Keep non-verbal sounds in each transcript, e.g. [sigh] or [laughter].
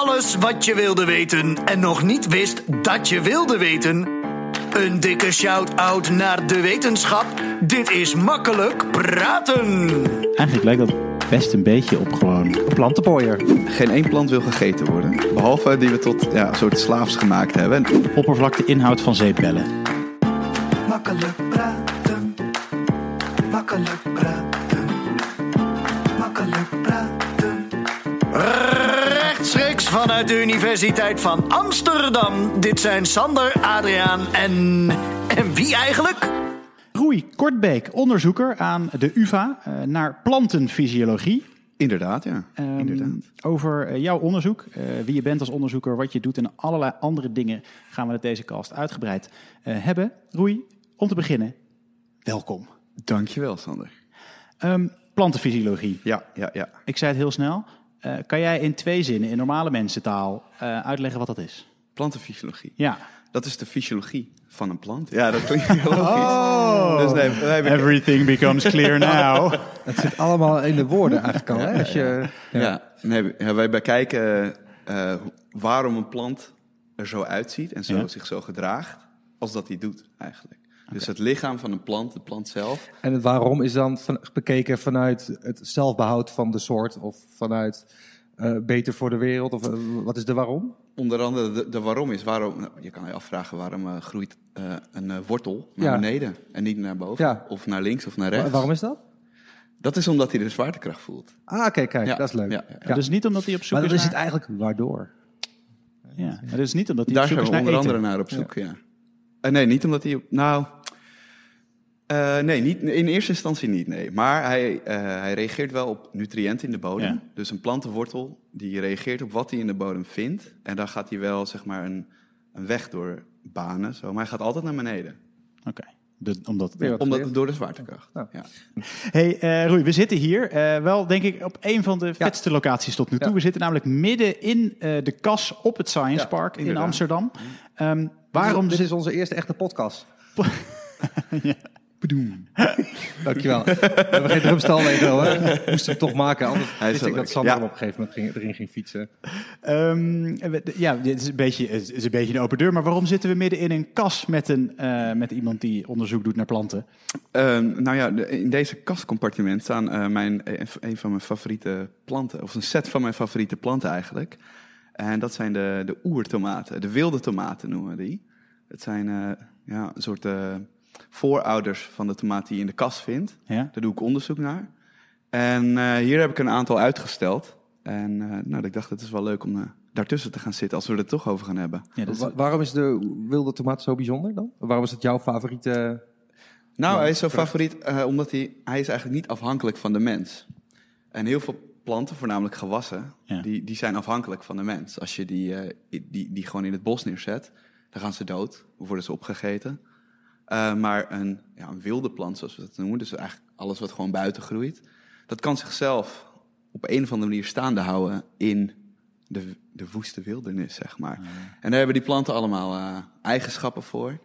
Alles wat je wilde weten en nog niet wist dat je wilde weten. Een dikke shout-out naar de wetenschap. Dit is makkelijk praten. Eigenlijk lijkt dat best een beetje op gewoon plantenpooier. Geen één plant wil gegeten worden. Behalve die we tot ja, een soort slaafs gemaakt hebben. Oppervlakte inhoud van zeepbellen. Makkelijk praten. Makkelijk praten. Vanuit de Universiteit van Amsterdam. Dit zijn Sander, Adriaan en. En wie eigenlijk? Roei Kortbeek, onderzoeker aan de UvA eh, naar plantenfysiologie. Inderdaad, ja. Ehm, Inderdaad. Over eh, jouw onderzoek, eh, wie je bent als onderzoeker, wat je doet en allerlei andere dingen gaan we het deze cast uitgebreid eh, hebben. Roei, om te beginnen, welkom. Dankjewel, Sander. Ehm, plantenfysiologie. Ja, ja, ja. Ik zei het heel snel. Eh, kan jij in twee zinnen, in normale mensentaal, eh, uitleggen wat dat is? Plantenfysiologie. Ja. Dat is de fysiologie van een plant. Ja, dat klinkt heel logisch. Dus nee, Everything becomes clear [laughs] now. Het zit allemaal in de woorden eigenlijk al. Hè? Als je, ja. nee, ja, wij bekijken eh, waarom een plant er zo uitziet en zo, Ja. zich zo gedraagt als dat hij doet eigenlijk. Dus het lichaam van een plant, de plant zelf, En het waarom is dan van- bekeken vanuit het zelfbehoud van de soort of vanuit eh, beter voor de wereld? Of eh, wat is de waarom? Onder andere de, de waarom is, waarom, nou, je kan je afvragen waarom eh, groeit eh, een wortel naar Ja. beneden en niet naar boven Ja. of naar links of naar Wa- rechts. waarom is dat? Dat is omdat hij de zwaartekracht voelt. Ah, kijk, kijk, Ja, dat is leuk. ja, ja. Ja. Dus niet omdat hij op zoek Maar dan is is het eigenlijk waardoor. Ja, maar dat is niet omdat hij Daar op zoek zijn is we naar onder eten. andere naar op zoek, ja. Eh, nee, niet omdat hij... op- Nou, eh, nee, niet, in eerste instantie niet, nee. Maar hij, eh, hij reageert wel op nutriënten in de bodem. Ja. Dus een plantenwortel, die reageert op wat hij in de bodem vindt. En daar gaat hij wel, zeg maar, een, een weg door banen. Zo. Maar hij gaat altijd naar beneden. Oké. De- omdat, Ja. Omdat, door de zwaartekracht. Ja. Ja. Hey eh Roei, we zitten hier eh, wel denk ik op een van de vetste locaties tot nu toe. Ja. We zitten namelijk midden in eh, de kas op het Science Ja, Park in. Amsterdam. Ehm, waarom Dit is onze eerste echte podcast. [laughs] [laughs] Dankjewel. We hebben geen hè? We moesten hem toch maken, anders Hij is wist ik dat. Sander Ja. op een gegeven moment ging, erin ging fietsen. Ehm, ja, dit is een, beetje, het is een beetje een open deur, maar waarom zitten we midden in een kas met, een, eh, met iemand die onderzoek doet naar planten? Ehm, nou ja, in deze kastcompartiment staan eh, mijn, een, van mijn favoriete planten. Of een set van mijn favoriete planten eigenlijk. En dat zijn de, de oertomaten. De wilde tomaten noemen we die. Het zijn eh, ja, een soort eh, voorouders van de tomaat die je in de kas vindt. Ja? Daar doe ik onderzoek naar. En eh, hier heb ik een aantal uitgesteld. En eh, nou, ik dacht, het is wel leuk om eh, daartussen te gaan zitten als we het er toch over gaan hebben. Ja, dat is- Wa- waarom is de wilde tomaat zo bijzonder dan? Waarom is het jouw favoriete... Nou, Ja, hij is zo vrucht. favoriet eh, omdat hij, hij is eigenlijk niet afhankelijk van de mens. En heel veel planten, voornamelijk gewassen, Ja. die, die zijn afhankelijk van de mens. Als je die, eh, die, die gewoon in het bos neerzet, dan gaan ze dood, of worden ze opgegeten. Eh, maar een, ja, een wilde plant, zoals we dat noemen, dus eigenlijk alles wat gewoon buiten groeit, dat kan zichzelf op een of andere manier staande houden in de, de woeste wildernis, zeg maar. En daar hebben die planten allemaal eh, eigenschappen voor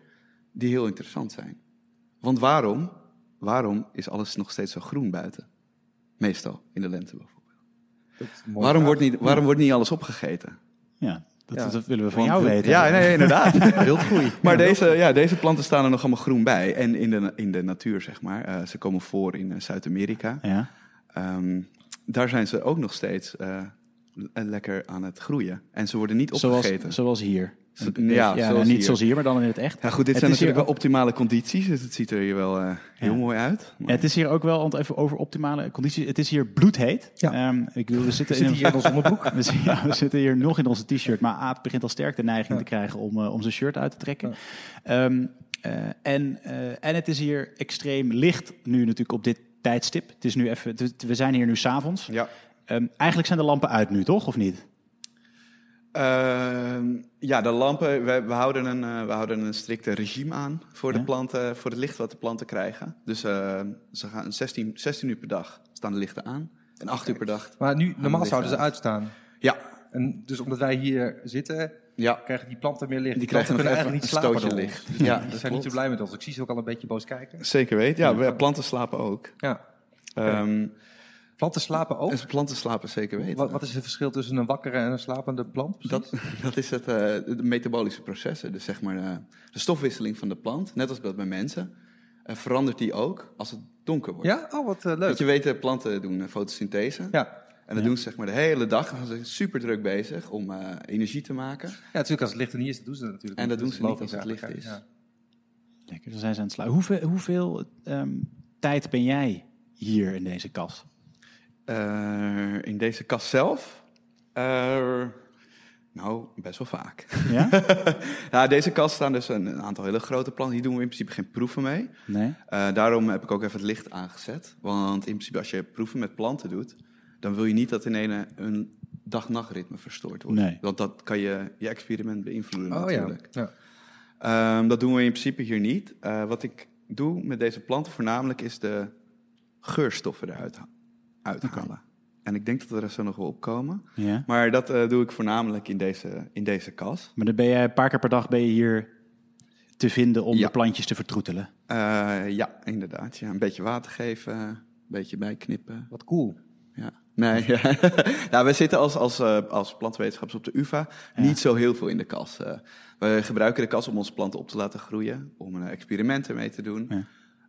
die heel interessant zijn. Want waarom? Waarom is alles nog steeds zo groen buiten? Meestal, in de lente bijvoorbeeld. Waarom wordt, niet, waarom wordt niet alles opgegeten? ja, dat, Ja. dat willen we van Want- jou weten. Ja, nee, inderdaad. [laughs] Wildgroei. maar deze, ja, deze planten staan er nog allemaal groen bij. En in de, in de natuur, zeg maar. Eh, ze komen voor in eh, Zuid-Amerika. Ja. Ehm, daar zijn ze ook nog steeds eh, le- lekker aan het groeien. En ze worden niet Zoals, opgegeten. zoals hier. Ja, nou, zoals niet hier. zoals hier, maar dan in het echt. Ja, goed, dit Het zijn natuurlijk wel optimale condities. Dus het ziet er hier wel eh, heel Ja. mooi uit. Maar- Het is hier ook wel, want even over optimale condities. Het is hier bloedheet. Ja. Ehm, ik bedoel, we We zitten, zitten in hier in ons onderbroek. [laughs] We, zitten- ja, we zitten hier nog in onze t-shirt, maar Aad begint al sterk de neiging te krijgen om, eh, om zijn shirt uit te trekken. Ehm, eh, en, eh, en het is hier extreem licht nu natuurlijk op dit tijdstip. Het is nu even, we zijn hier nu s'avonds. Ja. Ehm eigenlijk zijn de lampen uit nu, toch? Of niet? Ehm, ja, de lampen, we, we, houden een, eh, we houden een strikte regime aan voor, de Ja. planten, voor het licht wat de planten krijgen. Dus eh, ze gaan 16, 16 uur per dag staan de lichten aan. En 8 uur per dag. Maar nu, normaal zouden ze uit. uitstaan. Ja, En dus omdat wij hier zitten, ja. krijgen die planten meer licht. Die krijgen nog kunnen eigenlijk niet stootje slapen. door licht. Ja, dat zijn niet zo blij met ons. Ik zie ze ook al een beetje boos kijken. Zeker weten. Ja, planten slapen ook. Ja. Ehm, Planten slapen ook? En planten slapen zeker weten. Wat, wat is het verschil tussen een wakkere en een slapende plant? Dat, [laughs] dat is het eh, de metabolische processen. Dus zeg maar eh, de stofwisseling van de plant, net als dat bij mensen, eh, verandert die ook als het donker wordt. Ja? Oh, wat leuk. Want je weet, planten doen fotosynthese. Ja. En dat doen ze zeg maar de hele dag. Dan zijn ze super druk bezig om eh, energie te maken. ja, natuurlijk als het licht er niet is, doen ze dat natuurlijk En dat doen ze niet als het licht is. ja. Lekker, dan zijn ze aan het sluiten. Hoeveel, hoeveel ehm, tijd ben jij hier in deze kast? Eh, in deze kast zelf? Eh, nou, best wel vaak. Ja? [laughs] ja, deze kast staan dus een, een aantal hele grote planten. Hier doen we in principe geen proeven mee. Nee? Eh, daarom heb ik ook even het licht aangezet. Want in principe als je proeven met planten doet... dan wil je niet dat in een, een dag-nachtritme verstoord wordt. Nee. Want dat kan je, je experiment beïnvloeden Oh ja. natuurlijk. ja. Ehm, dat doen we in principe hier niet. Wat ik doe met deze planten voornamelijk is de geurstoffen eruit ha- uithalen. En ik denk dat we er zo nog wel opkomen. Ja. Maar dat eh, doe ik voornamelijk in deze, in deze kas. Maar dan ben jij een paar keer per dag ben je hier te vinden om Ja. de plantjes te vertroetelen. Eh, ja, inderdaad. Ja. Een beetje water geven, een beetje bijknippen. Wat cool. Ja. Nee, [laughs] ja. nou, we zitten als, als, eh, als plantwetenschappers op de UvA niet zo heel veel in de kas. Eh, we gebruiken de kas om onze planten op te laten groeien, om er experimenten mee te doen. Ja. Eh,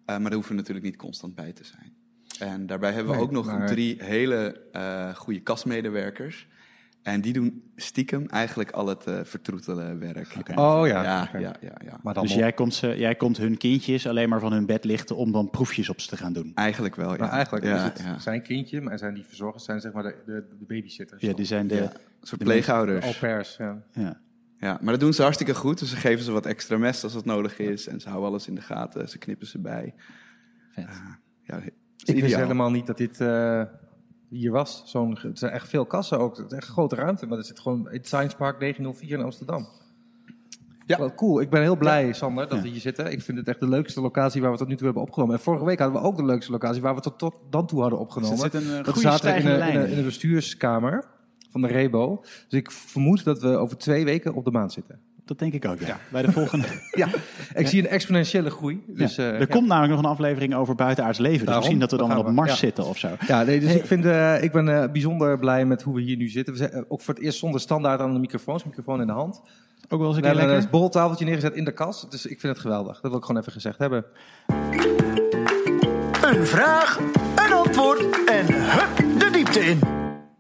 maar daar hoeven we natuurlijk niet constant bij te zijn. En daarbij hebben we Nee, ook nog maar- drie hele eh goede kasmedewerkers. En die doen stiekem eigenlijk al het eh, vertroetelen werk. Oh ja. Ja, ja, ja, ja. Maar dan Dus jij komt, ze, jij komt hun kindjes alleen maar van hun bed lichten om dan proefjes op ze te gaan doen. Eigenlijk wel, ja. Maar eigenlijk ja, is het ja. zijn kindje, maar zijn die verzorgers zijn zeg maar de, de, de babysitters. Ja, die zijn de... Ja. Soort pleegouders. Au pairs, ja. Ja. Ja, maar dat doen ze hartstikke goed. Dus ze geven ze wat extra mest als dat nodig is. En ze houden alles in de gaten. Ze knippen ze bij. Vet. Ja, het is Ik wist helemaal niet dat dit eh, hier was. Zo'n, het zijn echt veel kassen ook. Het is echt een grote ruimte, maar er zit gewoon het Science Park 904 in Amsterdam. Ja. Wel cool. Ik ben heel blij, Sander, dat we hier zitten. Ik vind het echt de leukste locatie waar we tot nu toe hebben opgenomen. En vorige week hadden we ook de leukste locatie waar we tot, tot dan toe hadden opgenomen. Dus een, eh, dat zaten in de, in, in de bestuurskamer van de Rebo. Dus ik vermoed dat we over twee weken op de maan zitten. Dat denk ik ook, ja. Bij de volgende... [laughs] Ja, ik zie een exponentiële groei. Dus, Ja. eh, er ja. komt namelijk nog een aflevering over buitenaards leven. Dus Daarom. misschien dat we dan wel op. Mars Ja. zitten of zo. Ja, nee, dus ik, vind, eh, ik ben eh, bijzonder blij met hoe we hier nu zitten. We zijn ook voor het eerst zonder standaard aan de microfoons, microfoon in de hand. Ook wel eens een We keer hebben lekker. een borreltafeltje neergezet in de kast. Dus ik vind het geweldig. Dat wil ik gewoon even gezegd hebben. Een vraag, een antwoord en hup de diepte in.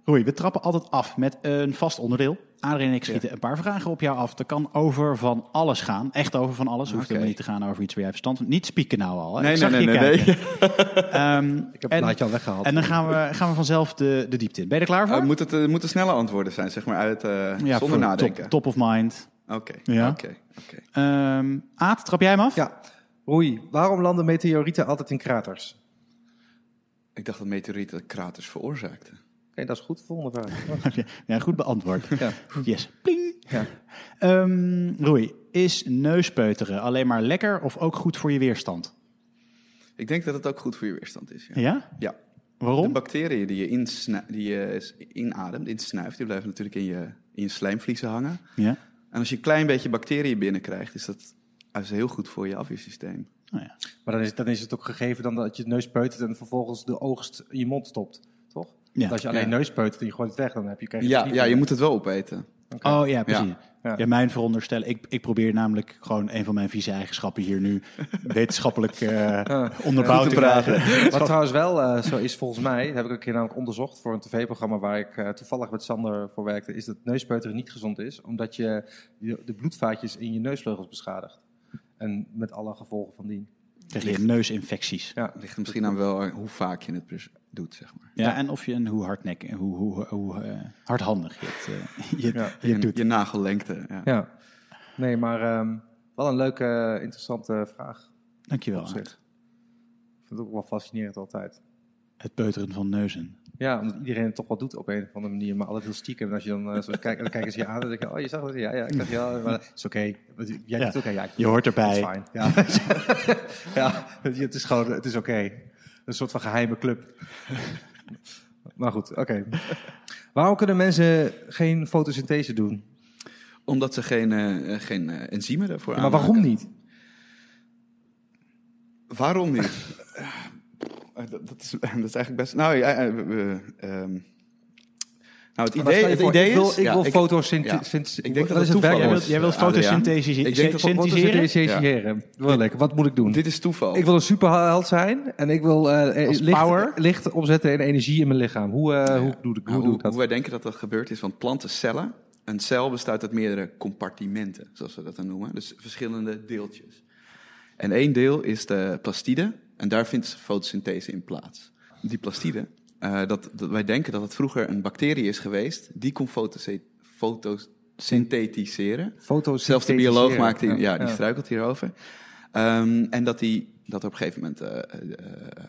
Roei, we trappen altijd af met een vast onderdeel. Adrien en ik schieten een paar vragen op jou af. Dat kan over van alles gaan. Echt over van alles. Hoeft helemaal niet te gaan over iets waar jij verstand van Niet spieken nou al. Hè? Nee, Ik nee, zag nee, je nee. kijken. Ehm, [laughs] Ik heb het plaatje al weggehaald. en dan gaan we, gaan we vanzelf de, de diepte in. Ben je er klaar voor? Eh, moet het eh, moeten snelle antwoorden zijn, zeg maar, uit, eh, ja, zonder nadenken. Top, top of mind. Oké, Ja. oké, oké. Ehm Aad, trap jij hem af? Ja. Roei, waarom landen meteorieten altijd in kraters? Ik dacht dat meteorieten kraters veroorzaakten. Oké, dat is goed. Volgende vraag. [laughs] Ja, goed beantwoord. [laughs] Ja. Yes. Pling. Ja. Ehm, Roei, is neuspeuteren alleen maar lekker of ook goed voor je weerstand? Ik denk dat het ook goed voor je weerstand is. Ja. Ja? ja. De Waarom? bacteriën die je, insnu- die je inademt, insnuift, die blijven natuurlijk in je, in je slijmvliezen hangen. Ja. En als je een klein beetje bacteriën binnenkrijgt, is dat is heel goed voor je afweersysteem. Oh ja. Maar dan is, dan is het ook gegeven dan dat je het neus peutert en vervolgens de oogst in je mond stopt. Toch? Ja. Want als je alleen Ja. neus peutert en je gooit het weg, dan heb je, krijg je Ja, ja, je moet het wel opeten. Oh ja, precies. Ja. Ja. mijn veronderstellen. Ik, ik probeer namelijk gewoon een van mijn vieze eigenschappen hier nu [laughs] wetenschappelijk eh onderbouwd te praten. krijgen. Wat trouwens wel eh, zo is volgens mij, dat heb ik een keer namelijk onderzocht voor een tv-programma waar ik eh, toevallig met Sander voor werkte, is dat neuspeuteren niet gezond is, omdat je je- de bloedvaatjes in je neusvleugels beschadigt. En met alle gevolgen van dien. Krijg je neusinfecties. Ja, Het ligt er misschien aan wel hoe vaak je het dus doet, zeg maar. Ja, en of je en hoe hardnek en hoe, hoe, hoe eh, hardhandig je het, eh, [laughs] je, Ja. je Je, doet. je nagellengte. Ja. ja. Nee, maar ehm, wel een leuke, eh, interessante vraag. Dankjewel. Ik vind het ook wel fascinerend altijd. Het peuteren van neuzen. Ja, omdat iedereen het toch wel doet op een of andere manier, maar altijd heel stiekem. En als je dan eh, zo kijkt, en dan kijken ze je aan en dan denk je, oh, je zag het? Ja, ja, ik dacht, ja, maar het is oké. Jij Ja. doet het oké, ja. ik- Je hoort erbij. Ja. [laughs] ja, het is gewoon, het is oké. Een soort van geheime club. [laughs] maar goed, oké. Waarom kunnen mensen geen fotosynthese doen? Omdat ze geen, eh, geen eh, enzymen ervoor Ja, maar waarom niet? Waarom niet? Eh, dat, dat, is, [laughs] dat is eigenlijk best... Nou, ja, eh, we- we, ehm, nou het idee, het ik wil, is... ik wil ik- fotosynthese. ik denk dat het is het? Jij wilt, fotosynthese Ik denk dat-? Fotosyntheseren. Wel lekker. Wat moet ik doen? Dit is toeval. Ik wil een superheld zijn en ik wil eh, licht, power? licht omzetten in energie in mijn lichaam. Hoe, hoe, doe, ik, hoe Nou, doe ik dat? hoe wij denken dat dat gebeurt is van plantencellen. Een cel bestaat uit meerdere compartimenten, zoals we dat dan noemen. Dus verschillende deeltjes. En één deel is de plastide. En daar vindt fotosynthese in plaats. Die plastide, eh, dat, dat, wij denken dat het vroeger een bacterie is geweest. Die kon fotosynthetiseren. Foto's Zelfs de bioloog maakt die, ja, die struikelt hierover. Ehm, en dat, die, dat er op een gegeven moment eh, eh,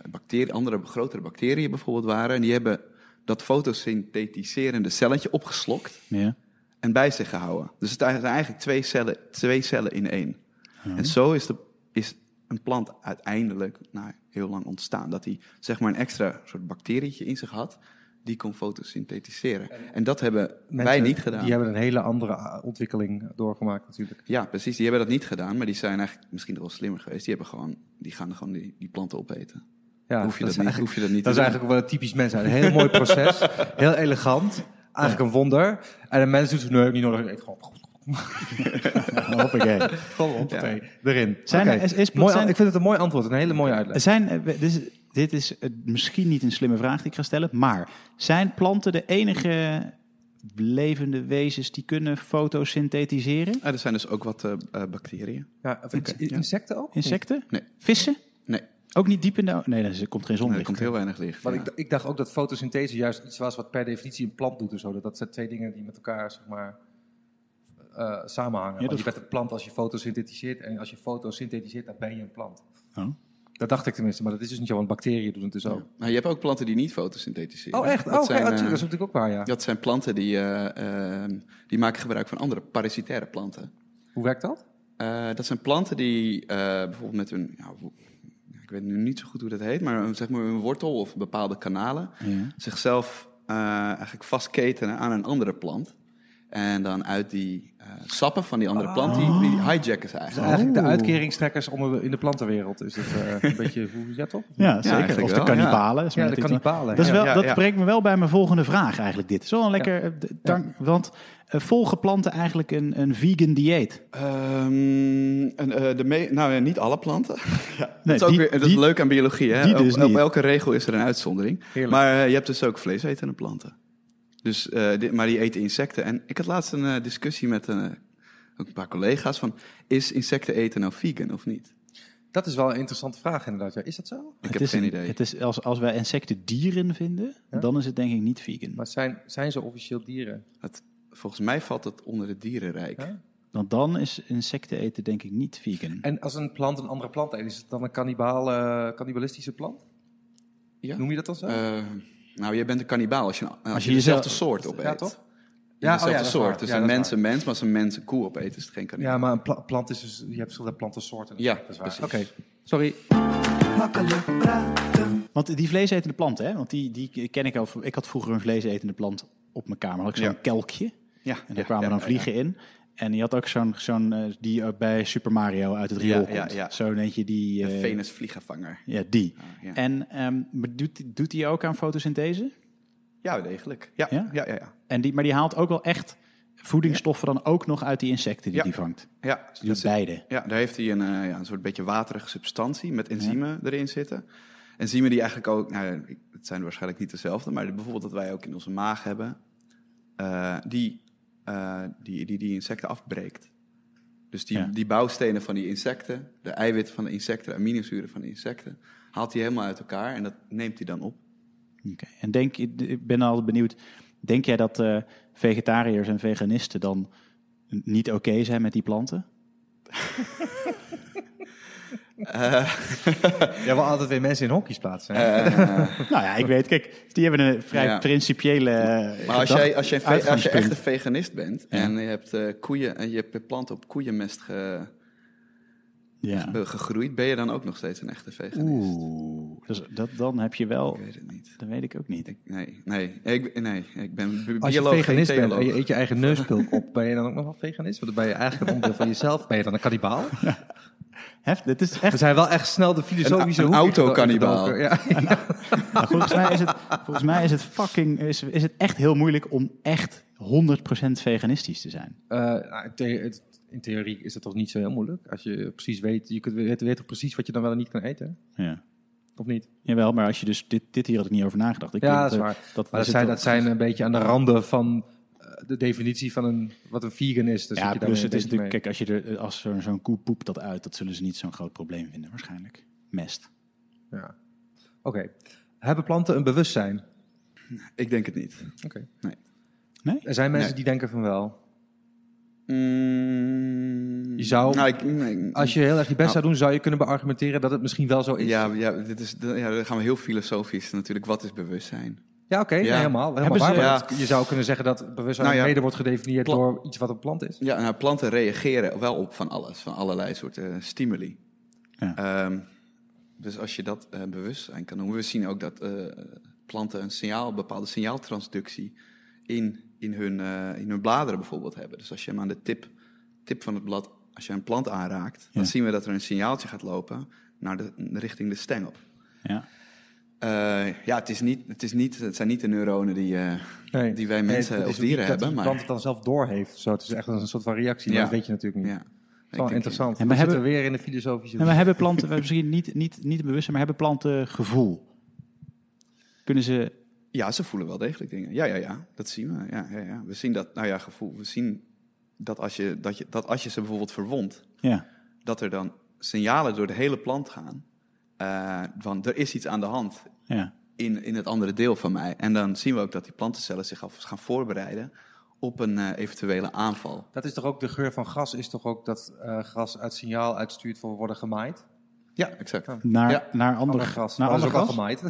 bacteriën, andere grotere bacteriën bijvoorbeeld waren. En die hebben dat fotosynthetiserende celletje opgeslokt Ja. en bij zich gehouden. Dus het zijn eigenlijk twee cellen, twee cellen in één. En zo is, de, is een plant uiteindelijk nou, heel lang ontstaan. Dat hij zeg maar een extra soort bacterietje in zich had, die kon fotosynthetiseren. En dat hebben wij Mensen, niet gedaan. Die hebben een hele andere ah, ontwikkeling doorgemaakt natuurlijk. Ja, precies. Die hebben dat niet gedaan, maar die zijn eigenlijk misschien nog wel slimmer geweest. Die, hebben gewoon, die gaan gewoon die, die planten opeten. Ja, hoef, je dat niet, hoef je dat niet Dat is eigenlijk ook wel een typisch mens. Een heel mooi proces. [laughs] heel elegant. Eigenlijk een wonder. En een mens doet zo, nee, niet nodig. Ik gewoon, [laughs] Hoppakee. gewoon op, erin. Zijn er- Oké. is- is- mooi, zijn- ik vind het een mooi antwoord. Een hele mooie uitleg. Zijn, eh, dit is, dit is eh, misschien niet een slimme vraag die ik ga stellen, maar zijn planten de enige levende wezens die kunnen fotosynthetiseren? Ah, er zijn dus ook wat eh, bacteriën. Ja, of insecten ook? Insecten? Nee. Vissen? Nee, Ook niet diep in de... Nee, er komt geen nee, er zonlicht. komt heel weinig licht. Want ja. ik, ik dacht ook dat fotosynthese juist iets was wat per definitie een plant doet. En zo. Dat, dat zijn twee dingen die met elkaar zeg maar, eh, samenhangen. Want je bent een plant als je fotosynthetiseert. En als je fotosynthetiseert, dan ben je een plant. Oh. Dat dacht ik tenminste, maar dat is dus niet zo, want bacteriën doen het dus ook. Nou, je hebt ook planten die niet fotosynthetiseren. Oh, echt? Oh, Dat oké, zijn, oh, eh, dat is natuurlijk ook waar, ja. Dat zijn planten die, eh, die maken gebruik van andere parasitaire planten. Hoe werkt dat? Eh, dat zijn planten die eh, bijvoorbeeld met hun, ja, wo- ik weet nu niet zo goed hoe dat heet, maar een- zeg maar een wortel of bepaalde kanalen Ja. zichzelf eh, eigenlijk vastketenen aan een andere plant. En dan uit die eh, sappen van die andere plant, die, die hijacken ze Dus eigenlijk. eigenlijk de uitkeringstrekkers onder de, in de plantenwereld is het eh, een [laughs] beetje hoe ja toch? Ja, zeker. eigenlijk of de kannibalen. is Ja, maar de kannibalen. Dat, is ja. wel, Ja, dat ja. brengt me wel bij mijn volgende vraag eigenlijk dit. Zo een lekker... eh, dank, Want eh, volgen planten eigenlijk een, een vegan dieet? Ehm, en, eh, de me- nou ja, niet alle planten. [laughs] ja, dat is, ook die- weer, dat die- leuk aan biologie. Hè? dus op, elke regel is er een uitzondering. Heerlijk. Maar je hebt dus ook vleesetende planten. Dus, eh, maar die eten insecten. En ik had laatst een eh, discussie met eh, ook een paar collega's van... is insecten eten nou vegan of niet? Dat is wel een interessante vraag inderdaad. Ja. Is dat zo? Ik Het heb is geen een- idee. Het is als, als wij insecten dieren vinden, Ja? dan is het denk ik niet vegan. Maar zijn, zijn ze officieel dieren? Het, volgens mij valt het onder het dierenrijk. Ja? Want dan is insecten eten denk ik niet vegan. En als een plant een andere plant eet, is het dan een kannibaal, eh, cannibalistische plant? Ja? Noem je dat dan zo? Eh, nou, je bent een kannibaal als je, als je je dezelfde jezelf- soort opeet. Ja, toch? Ja, oh ja, dezelfde dat is soort. waar. Dus Ja, een mens een mens, maar als een mens een koe opeet, is het geen kannibaal. Ja, maar een pla- plant is dus... Je hebt verschillende plantensoorten. Ja, dat is waar. Oké, sorry. Makkelijk praten. Want die vleesetende planten, hè? want die, die ken ik al. Ik had vroeger een vleesetende plant op mijn kamer. Had ik zo'n Ja. kelkje. Ja, En daar ja, kwamen ja, dan ja, vliegen in. En die had ook zo'n, zo'n eh, die ook bij Super Mario uit het riool Ja, ja, komt. ja. Zo eentje die... De eh, Venus vliegenvanger. Ja, die. Ah, ja. En ehm, doet, doet die ook aan fotosynthese? Ja, degelijk. Ja, Ja? ja, ja. ja, En die, maar die haalt ook wel echt voedingsstoffen dan ook nog uit die insecten die Ja. die vangt. ja. Dus doet beide. ja daar heeft hij een, eh, ja, een soort beetje waterige substantie met enzymen erin zitten. Enzymen die eigenlijk ook, nou, ja, het zijn waarschijnlijk niet dezelfde, maar bijvoorbeeld dat wij ook in onze maag hebben, eh, die, eh, die, die die insecten afbreekt. Dus die, Ja. die bouwstenen van die insecten, de eiwitten van de insecten, de aminozuren van de insecten, haalt hij helemaal uit elkaar en dat neemt hij dan op. Oké. En denk, ik ben al benieuwd, denk jij dat eh, vegetariërs en veganisten dan niet oké zijn met die planten? [laughs] [laughs] Jij wil altijd weer mensen in hokjes plaatsen. hè? Eh, [laughs] Nou ja, ik weet, kijk, die hebben een vrij Ja. principiële eh, Maar als jij, als, jij, ve- als je echt een veganist bent en je hebt eh, koeien en je hebt planten op koeienmest ge, Ja. ge- gegroeid, ben je dan ook nog steeds een echte veganist? Oeh, dus dat, dan heb je wel, Ik weet het niet. dat weet ik ook niet. Ik, nee, nee, ik, nee, ik ben Als je veganist bent en je eet je eigen [laughs] neuspulk op, ben je dan ook nog wel veganist? Want dan ben je eigenlijk een onderdeel van jezelf. Ben je dan een kannibaal? Heft, dit is echt We zijn wel echt snel de filosofische Een- een autokannibaal. Ja. Nou, volgens mij is het, volgens mij is het fucking is, is het echt heel moeilijk om echt 100% veganistisch te zijn. Eh, nou, in, the- het- in theorie is het toch niet zo heel moeilijk. Als je precies weet, je kunt weet, weet toch precies wat je dan wel en niet kan eten? Ja. Of niet? Jawel, maar als je dus dit, dit hier had ik niet over nagedacht. Ik Ja, denk dat is waar. Dat, Maar dat zit zijn, dat zijn een beetje aan de randen van de definitie van een, wat een vegan is. Dus ja, je plus het is natuurlijk, kijk, als, je er, als er zo'n koe poept dat uit, dat zullen ze niet zo'n groot probleem vinden, waarschijnlijk. Mest. Ja. Oké. Hebben planten een bewustzijn? Ik denk het niet. Oké. Nee? Er zijn mensen Nee. die denken van wel. Mm, Je zou- Nou, ik, nee, Als je heel erg je best Nou. zou doen, zou je kunnen beargumenteren dat het misschien wel zo is. Ja, ja, dit is, ja, dan gaan we heel filosofisch natuurlijk. Wat is bewustzijn? Ja, oké, Ja. nee, helemaal. helemaal waar, ze- maar Ja. het- je zou kunnen zeggen dat bewustzijn Nou ja. mede wordt gedefinieerd Pla- door iets wat een plant is. Ja, nou, planten reageren wel op van alles, van allerlei soorten stimuli. Ja. Ehm, dus als je dat eh, bewustzijn kan noemen. We zien ook dat eh, planten een signaal, een bepaalde signaaltransductie in, in, hun, eh, in hun bladeren bijvoorbeeld hebben. Dus als je hem aan de tip, tip van het blad, als je een plant aanraakt, dan zien we dat er een signaaltje gaat lopen naar de, richting de stengel. Ja. Eh, ja, het, is niet, het, is niet, het zijn niet de neuronen die, eh, Nee. die wij Nee, mensen is of dieren dat hebben. Maar, plant het dan zelf doorheeft. Zo, het is echt een soort van reactie, maar Ja. dat weet je natuurlijk niet. ja. Dat is wel interessant. Ja, we hebben- weer in de filosofische... En [laughs] we hebben planten, we misschien niet, niet, niet bewust, maar hebben planten gevoel? Kunnen ze... Ja, ze voelen wel degelijk dingen. Ja, ja, ja. Dat zien we. Ja, ja, ja. We zien dat, nou ja, gevoel. We zien dat als je, dat je, dat als je ze bijvoorbeeld verwondt, Ja, dat er dan signalen door de hele plant gaan. Eh, van er is iets aan de hand ja. in, in het andere deel van mij. En dan zien we ook dat die plantencellen zich al gaan voorbereiden op een eh, eventuele aanval. Dat is toch ook de geur van gras, is toch ook dat eh, gras uit signaal uitstuurt voor worden gemaaid? Ja, exact. Naar, Ja. naar andere, Ander gras. Naar ander [laughs] is ook gras? al gemaaid.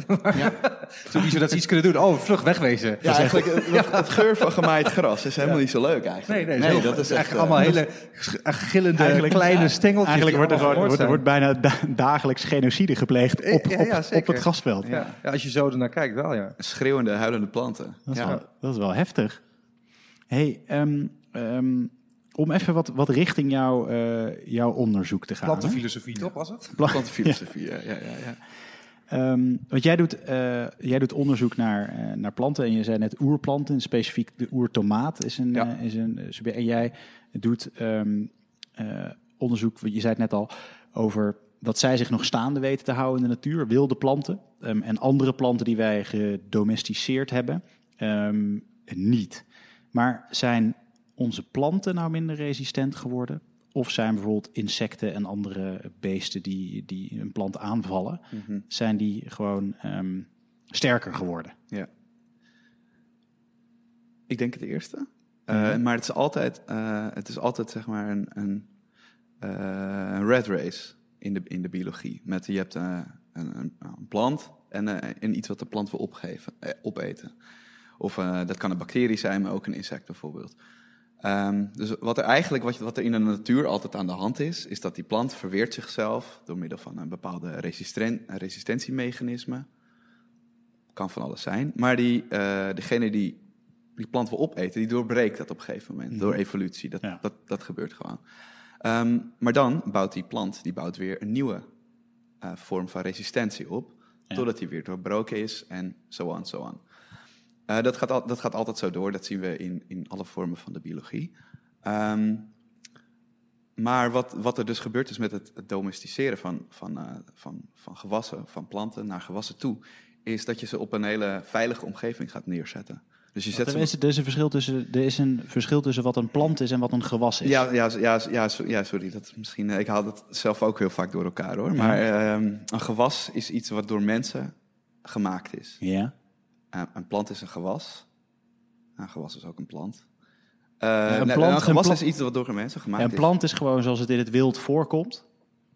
Sowieso dat ze iets kunnen doen. Oh, vlug wegwezen. Ja, eigenlijk het, het geur van gemaaid gras is helemaal niet zo leuk eigenlijk. Nee, nee, dat is echt eigenlijk eh, allemaal hele sch- gillende kleine stengeltjes. Eigenlijk wordt er, gewoon, wordt, er wordt bijna da- dagelijks genocide gepleegd op, Ja, ja, op, het grasveld. Ja. Ja, als je zo ernaar kijkt, wel ja. schreeuwende, huilende planten. Dat, is ja. wel, dat is wel heftig. hey, ehm, ehm, om even wat, wat richting jou, eh, jouw onderzoek te gaan. Plantenfilosofie, toch was het? Plantenfilosofie, [laughs] ja, ja, ja. ja. Ehm, want jij doet, eh, jij doet onderzoek naar, eh, naar planten en je zei net oerplanten, en specifiek de oertomaat is een, Ja. is een subject. En jij doet ehm, eh, onderzoek, je zei het net al, over dat zij zich nog staande weten te houden in de natuur, wilde planten ehm, en andere planten die wij gedomesticeerd hebben, ehm, niet. Maar zijn onze planten nou minder resistent geworden? Of zijn bijvoorbeeld insecten en andere beesten die, die een plant aanvallen, Mhm. zijn die gewoon ehm, sterker geworden? Ja. Ik denk het eerste. Eh, Mhm. Maar het is altijd, eh, het is altijd zeg maar een, een, eh, een red race in de, in de biologie. Met, je hebt een, een, een plant en, en iets wat de plant wil opgeven, opeten. Of dat kan een bacterie zijn, maar ook een insect bijvoorbeeld. Ehm, dus wat er eigenlijk, wat, wat er in de natuur altijd aan de hand is, is dat die plant verweert zichzelf door middel van een bepaalde resisten, resistentiemechanisme. Kan van alles zijn. Maar die, eh, degene die die plant wil opeten, die doorbreekt dat op een gegeven moment. Mhm. Door evolutie. Dat, Ja. dat, dat gebeurt gewoon. Ehm, maar dan bouwt die plant die bouwt weer een nieuwe eh, vorm van resistentie op. Ja. Totdat die weer doorbroken is en zo aan, zo aan. Eh, dat, gaat al, dat gaat altijd zo door. Dat zien we in, in alle vormen van de biologie. Ehm, maar wat, wat er dus gebeurt is met het, het domesticeren van, van, eh, van, van gewassen, van planten naar gewassen toe, is dat je ze op een hele veilige omgeving gaat neerzetten. Dus je zet Er ze is, er, is een verschil tussen, er is een verschil tussen wat een plant is en wat een gewas is. Ja, ja, ja, ja, ja, sorry. Dat is misschien, eh, ik haal het zelf ook heel vaak door elkaar hoor. Maar ehm, een gewas is iets wat door mensen gemaakt is. Ja. Eh, een plant is een gewas. Een gewas is ook een plant. Eh, een plant- een gewas een is iets wat door mensen gemaakt een plant is gewoon zoals het in het wild voorkomt.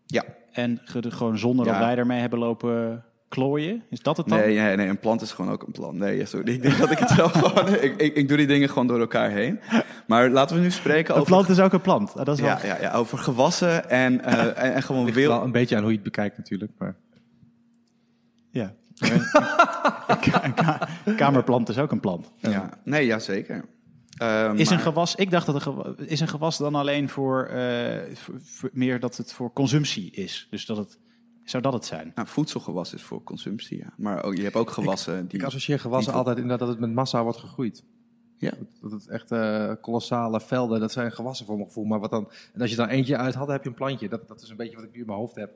Ja. En ge- gewoon zonder dat Ja. wij ermee hebben lopen klooien. Is dat het dan? Nee, nee, nee, een plant is gewoon ook een plant. Nee, ja, sorry. Ik denk dat ik het zelf [laughs] gewoon... Ik, ik, ik doe die dingen gewoon door elkaar heen. Maar laten we nu spreken een over... plant is ook een plant. Ah, Dat is wel... ja, ja, ja, over gewassen en, eh, en, en gewoon wild... wel een beetje aan hoe je het bekijkt natuurlijk. Maar... Ja. Een, ka- een ka- kamerplant is ook een plant. Ja, nee, ja, zeker. Eh, Is een gewas, ik dacht dat een gewas, is een gewas dan alleen voor, eh, voor- voor- meer dat het voor consumptie is. Dus dat het, zou dat het zijn? Nou, voedselgewas is voor consumptie, ja. Maar ook, je hebt ook gewassen die... Ik associeer gewassen altijd inderdaad dat het met massa wordt gegroeid. Ja. Dat het echt eh, kolossale velden, dat zijn gewassen voor mijn gevoel. Maar wat dan, en als je dan eentje uit had, dan heb je een plantje. Dat, dat is een beetje wat ik nu in mijn hoofd heb,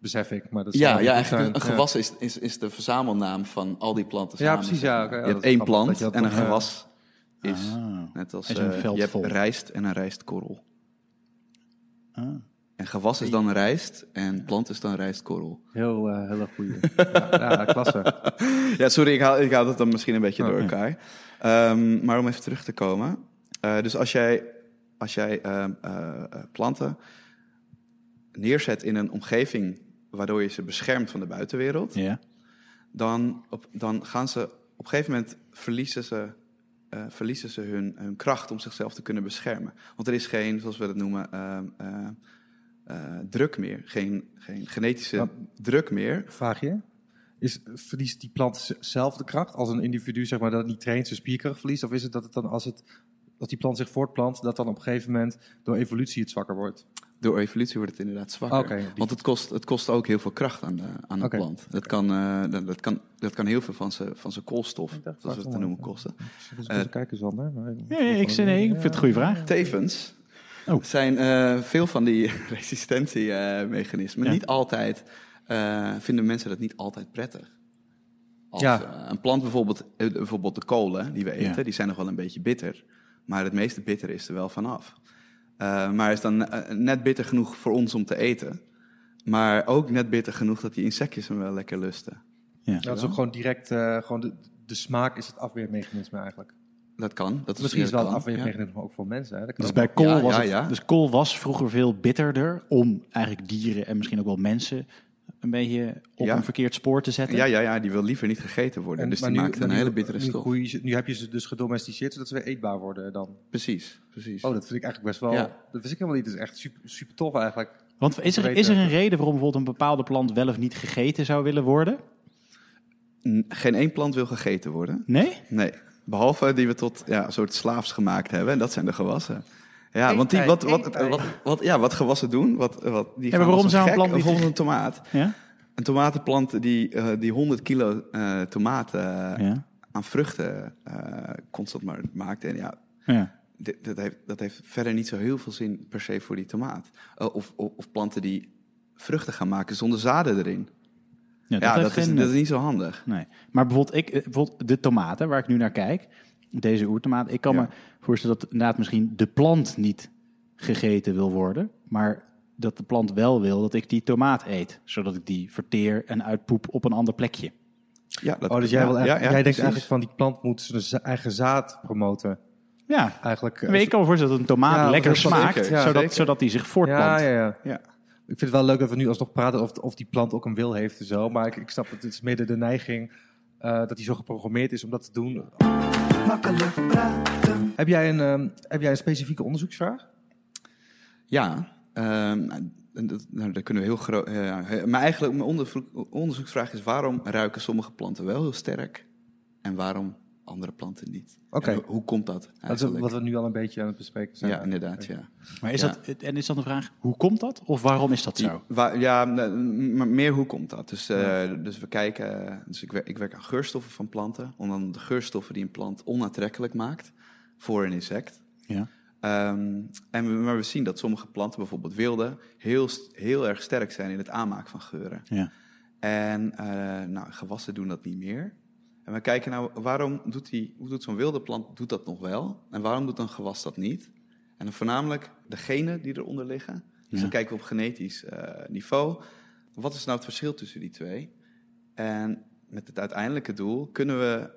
besef ik. Maar dat Ja, ja goed eigenlijk zijn. een, gewas is, is, is de verzamelnaam van al die planten Ja, precies, ja, je hebt één plant je en een gewas is Ah. net als... is een eh, je hebt rijst en een rijstkorrel. Ah. En gewas is dan rijst en plant is dan rijstkorrel. Heel, eh heel erg goeie. [laughs] ja, ja, klasse. Ja, sorry, ik haal, ik haal dat dan misschien een beetje door Oké. elkaar. Ehm, maar om even terug te komen. Eh, dus als jij, als jij ehm, eh, eh, planten neerzet in een omgeving waardoor je ze beschermt van de buitenwereld, Ja. dan, op, dan gaan ze op een gegeven moment verliezen ze, eh, verliezen ze hun, hun kracht om zichzelf te kunnen beschermen. Want er is geen, zoals we dat noemen, ehm, eh, eh, druk meer. Geen, geen genetische druk meer. Vraag je? Is, verliest die plant zelf de kracht als een individu, zeg maar, dat niet traint, zijn spierkracht verliest? Of is het dat het dan, als, het, als die plant zich voortplant, dat dan op een gegeven moment door evolutie het zwakker wordt? Door evolutie wordt het inderdaad zwakker. Want het kost, het kost ook heel veel kracht aan de, aan de plant. Dat kan, eh, dat, dat kan, dat kan heel veel van zijn van zijn koolstof, zoals we het te noemen, kosten. Dus Eh, even kijken, Sander. Maar- Nee, nee, ik, nee, ik vind het een goede vraag. Tevens Oh. zijn eh, veel van die [laughs] resistentiemechanismen Ja. niet altijd, eh, vinden mensen dat niet altijd prettig. Als Ja. eh, een plant bijvoorbeeld, eh, bijvoorbeeld de kolen die we eten, Ja. die zijn nog wel een beetje bitter. Maar het meeste bitter is er wel vanaf. Eh maar is dan eh, net bitter genoeg voor ons om te eten. Maar ook net bitter genoeg dat die insectjes hem wel lekker lusten. Ja. Dat is ook gewoon direct, eh, gewoon de, de smaak is het afweermechanisme eigenlijk. Dat kan. Dat is Misschien is wel ja. afweermechanisme ook voor mensen. Hè? Dat kan Dus bij kool, Ja, was ja, het, dus kool was vroeger veel bitterder om eigenlijk dieren en misschien ook wel mensen een beetje op Ja. een verkeerd spoor te zetten. Ja, ja, ja, die wil liever niet gegeten worden. En- dus die nu- maakt een nu- hele bittere nu stof. ze- nu heb je ze dus gedomesticeerd, zodat ze weer eetbaar worden dan. Precies, precies. Oh, dat vind ik eigenlijk best wel... Ja. Dat wist ik helemaal niet. Dat is echt super, super tof eigenlijk. Want is er, is er een reden waarom bijvoorbeeld een bepaalde plant wel of niet gegeten zou willen worden? Geen één plant wil gegeten worden. Nee? Nee. Behalve die we tot ja, een soort slaafs gemaakt hebben. En dat zijn de gewassen. Ja, want die, wat, wat, wat, wat, ja, wat gewassen doen, wat, wat, die gaan waarom zou een plant niet- Bijvoorbeeld een tomaat. Ja? Een tomatenplant die, eh, die 100 kilo eh, tomaten Ja. aan vruchten eh, constant maar maakt. En ja, ja. dit, dat, heeft, dat heeft verder niet zo heel veel zin per se voor die tomaat. Of, of, of planten die vruchten gaan maken zonder zaden erin. Ja, dat is, geen dat is niet zo handig. Nee. Maar bijvoorbeeld, ik, bijvoorbeeld de tomaten waar ik nu naar kijk, deze oertomaat, ik kan Ja. me voorstellen dat inderdaad misschien de plant niet gegeten wil worden, maar dat de plant wel wil dat ik die tomaat eet, zodat ik die verteer en uitpoep op een ander plekje. Ja, dat, Oh, dus jij, ja, wil ja, eigenlijk, ja, jij denkt precies. eigenlijk van die plant moet zijn eigen zaad promoten. Ja, Eigenlijk, eh, maar ik kan me voorstellen dat een tomaat Ja, lekker smaakt, zeker, ja, zodat, zeker. zodat die zich voortplant. ja, ja, ja. Ja. Ik vind het wel leuk dat we nu alsnog praten of, of die plant ook een wil heeft en zo. Maar ik, ik snap dat het is midden de neiging eh, dat hij zo geprogrammeerd is om dat te doen. Makkelijk praten. Heb jij een, ehm, heb jij een specifieke onderzoeksvraag? Ja, ehm, dat, nou, daar kunnen we heel groot. eh, maar eigenlijk, mijn onderzoeksvraag is: waarom ruiken sommige planten wel heel sterk en waarom andere planten niet? Oké. Hoe- hoe komt dat? Dat is wat we nu al een beetje aan het bespreken zijn. ja, inderdaad. Ja. Maar is Ja. dat, en is dat een vraag, hoe komt dat? Of waarom is dat zo? Ja, maar meer hoe komt dat? Dus, eh, dus we kijken, dus ik werk, ik werk aan geurstoffen van planten, onder andere de geurstoffen die een plant onaantrekkelijk maakt voor een insect. Ja. Ehm, en we, maar we zien dat sommige planten, bijvoorbeeld wilde, heel, heel erg sterk zijn in het aanmaken van geuren. Ja. En eh, nou, gewassen doen dat niet meer. En we kijken nou, waarom doet, die, hoe doet zo'n wilde plant doet dat nog wel? En waarom doet een gewas dat niet? En dan voornamelijk de genen die eronder liggen. Dus Ja. dan kijken we op genetisch eh, niveau. Wat is nou het verschil tussen die twee? En met het uiteindelijke doel, kunnen we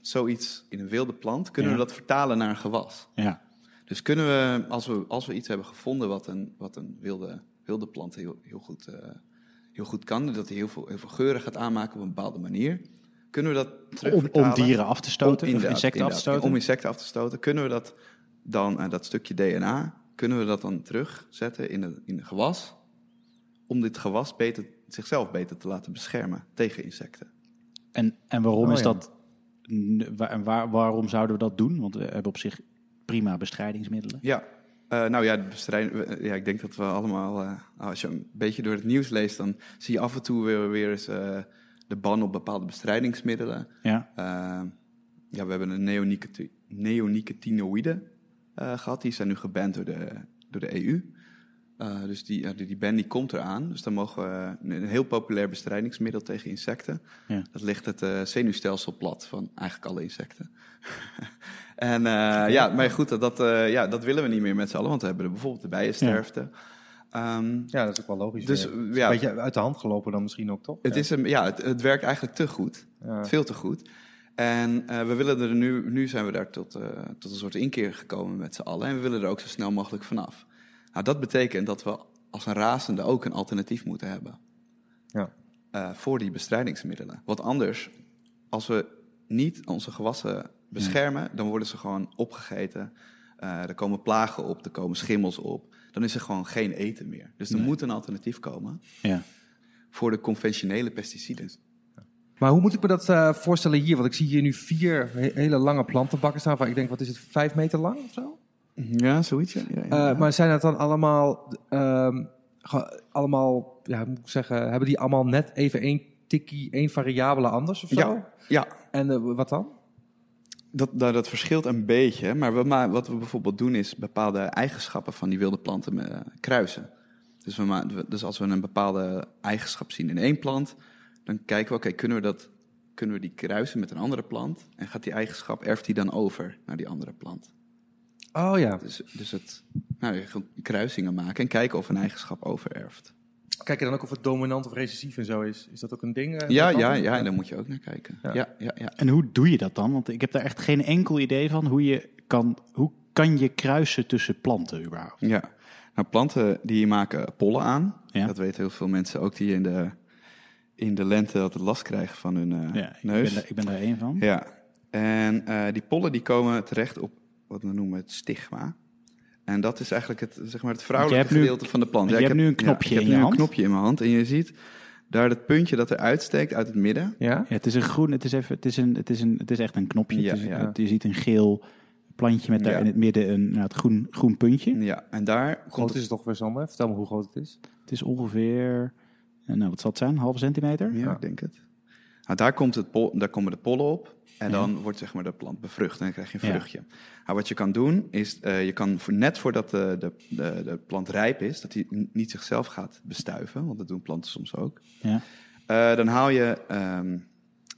zoiets in een wilde plant, kunnen Ja. we dat vertalen naar een gewas? Ja. Dus kunnen we, als we, als we iets hebben gevonden wat een, wat een wilde, wilde plant heel, heel, goed, eh, heel goed kan, dat hij heel veel, heel veel geuren gaat aanmaken op een bepaalde manier, kunnen we dat Om, terugvertalen? om dieren af te stoten, inderdaad, insecten af te stoten? Om insecten af te stoten. Kunnen we dat dan, eh, dat stukje DNA, kunnen we dat dan terugzetten in een, in een gewas, om dit gewas beter, zichzelf beter te laten beschermen tegen insecten? En, en waarom Oh, is ja. dat? En waar, waarom zouden we dat doen? Want we hebben op zich prima bestrijdingsmiddelen. Ja, Eh, nou ja, de bestrijding, we- ja, ik denk dat we allemaal, eh, als je een beetje door het nieuws leest, dan zie je af en toe weer, weer eens eh, de ban op bepaalde bestrijdingsmiddelen. Ja, Eh, ja, we hebben een neonicoti- neonicotinoïden eh, gehad. Die zijn nu geband door de, door de EU. Eh, dus die, ja, die, die ban die komt eraan. Dus dan mogen we een, heel populair bestrijdingsmiddel tegen insecten. Ja. Dat ligt het zenuwstelsel plat van eigenlijk alle insecten. [laughs] en ja, maar goed, dat, ja, dat willen we niet meer met z'n allen. Want we hebben er bijvoorbeeld de bijensterfte. Ehm, Ja, dat is ook wel logisch. Dus, ja. Een beetje uit de hand gelopen dan misschien ook, toch? Het, Ja. is een, ja, het, het werkt eigenlijk te goed. Ja. Veel te goed. En eh, we willen er nu, nu zijn we daar tot, eh, tot een soort inkeer gekomen met z'n allen. En we willen er ook zo snel mogelijk vanaf. Nou, dat betekent dat we als een razende ook een alternatief moeten hebben. Ja. eh, voor die bestrijdingsmiddelen. Want anders, als we niet onze gewassen beschermen, dan worden ze gewoon opgegeten. Er komen plagen op, er komen schimmels op. Dan is er gewoon geen eten meer. Dus er Nee. moet een alternatief komen ja. voor de conventionele pesticiden. Maar hoe moet ik me dat eh, voorstellen hier? Want ik zie hier nu vier he- hele lange plantenbakken staan. Van, ik denk, wat is het, vijf meter lang of zo? Ja, zoiets. Ja, ja, Eh, maar zijn dat dan allemaal, ehm, allemaal, ja, moet ik zeggen, hebben die allemaal net even één tikkie, één variabele anders of zo? Ja. ja, En eh, wat dan? Dat, nou, dat verschilt een beetje. Maar we, wat we bijvoorbeeld doen is bepaalde eigenschappen van die wilde planten eh, kruisen. Dus, we dus als we een bepaalde eigenschap zien in één plant, dan kijken we, oké, kunnen we dat kunnen we die kruisen met een andere plant? En gaat die eigenschap, erft die dan over naar die andere plant? Oh ja. Dus, dus het, nou, kruisingen maken en kijken of een eigenschap overerft. Kijk je dan ook of het dominant of recessief en zo is? Is dat ook een ding? eh, Ja, ja, ja, en daar moet je ook naar kijken. Ja. Ja, ja, ja. En hoe doe je dat dan? Want ik heb daar echt geen enkel idee van hoe je kan, hoe kan je kruisen tussen planten überhaupt? Ja, nou planten die maken pollen aan. Ja. Dat weten heel veel mensen ook die in de, in de lente altijd last krijgen van hun eh, Ja, ik neus. ben, daar, ik ben daar één van. Ja, en eh, die pollen die komen terecht op wat we noemen het stigma. En dat is eigenlijk het, zeg maar het vrouwelijke nu- gedeelte van de plant. je ik hebt nu een knopje ja, ik in heb je nu hand. een knopje in mijn hand. En je ziet daar dat puntje dat er uitsteekt uit het midden. Ja? Ja, het is een groen, het is, even, het is, een, het is, een, het is echt een knopje. Ja, het is, ja. het- je ziet een geel plantje met daar Ja. in het midden een nou, het groen, groen puntje. Ja, en daar komt groot het, is het toch weer, Sander? Vertel me hoe groot het is. Het is ongeveer, eh, nou wat zal het zijn, een halve centimeter? Ja, ik denk het. Nou, daar, komt het pol, daar komen de pollen op. En dan wordt zeg maar, de plant bevrucht en dan krijg je een vruchtje. Nou, wat je kan doen, is eh, je kan voor, net voordat de, de, de, de plant rijp is, dat hij niet zichzelf gaat bestuiven, want dat doen planten soms ook. Ja. Eh, dan haal je ehm,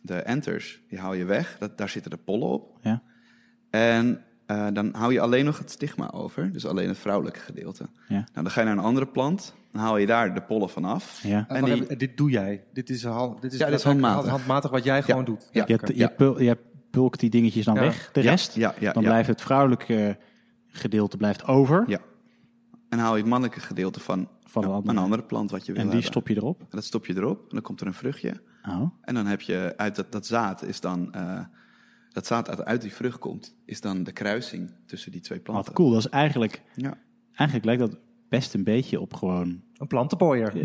de enters, die haal je weg. Dat, daar zitten de pollen op. Ja. En eh, dan hou je alleen nog het stigma over, dus alleen het vrouwelijke gedeelte. Ja. Nou, dan ga je naar een andere plant, dan haal je daar de pollen vanaf. Ja. En En die- dit doe jij. Dit is, hand, dit is, Ja, dit is handmatig. handmatig wat jij gewoon doet. Ja. Je, hebt, je, pul- je pulkt die dingetjes dan Ja. weg, de Ja, rest. Ja, ja, dan ja. blijft het vrouwelijke gedeelte blijft over. Ja. En haal je het mannelijke gedeelte van, Van een een, andere. andere. plant wat je wil En die hebben. stop je erop. En dat stop je erop en dan komt er een vruchtje. Oh. En dan heb je uit dat, dat zaad is dan... eh, dat zaad uit, uit die vrucht komt, is dan de kruising tussen die twee planten. Wat cool. Dat is eigenlijk, Ja. eigenlijk lijkt dat best een beetje op gewoon... Een plantenpooier. [laughs] [laughs]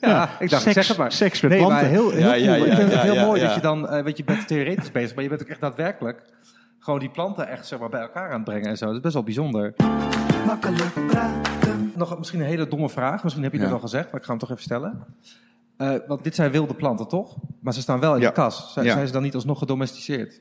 ja, ik dacht, seks, zeg het maar. Seks met Nee, planten. maar heel, heel Ja, cool. ja, ik ja, vind het ja, heel ja, mooi ja. dat je dan, eh, weet je, bent theoretisch bezig, maar je bent ook echt daadwerkelijk gewoon die planten echt zeg maar, bij elkaar aan het brengen en zo. Dat is best wel bijzonder. Makkelijk praten. Nog misschien een hele domme vraag, misschien heb je Ja. dat al gezegd, maar ik ga hem toch even stellen. Eh, want dit zijn wilde planten, toch? Maar ze staan wel in Ja. de kas. Zijn, Ja. zijn ze dan niet alsnog gedomesticeerd?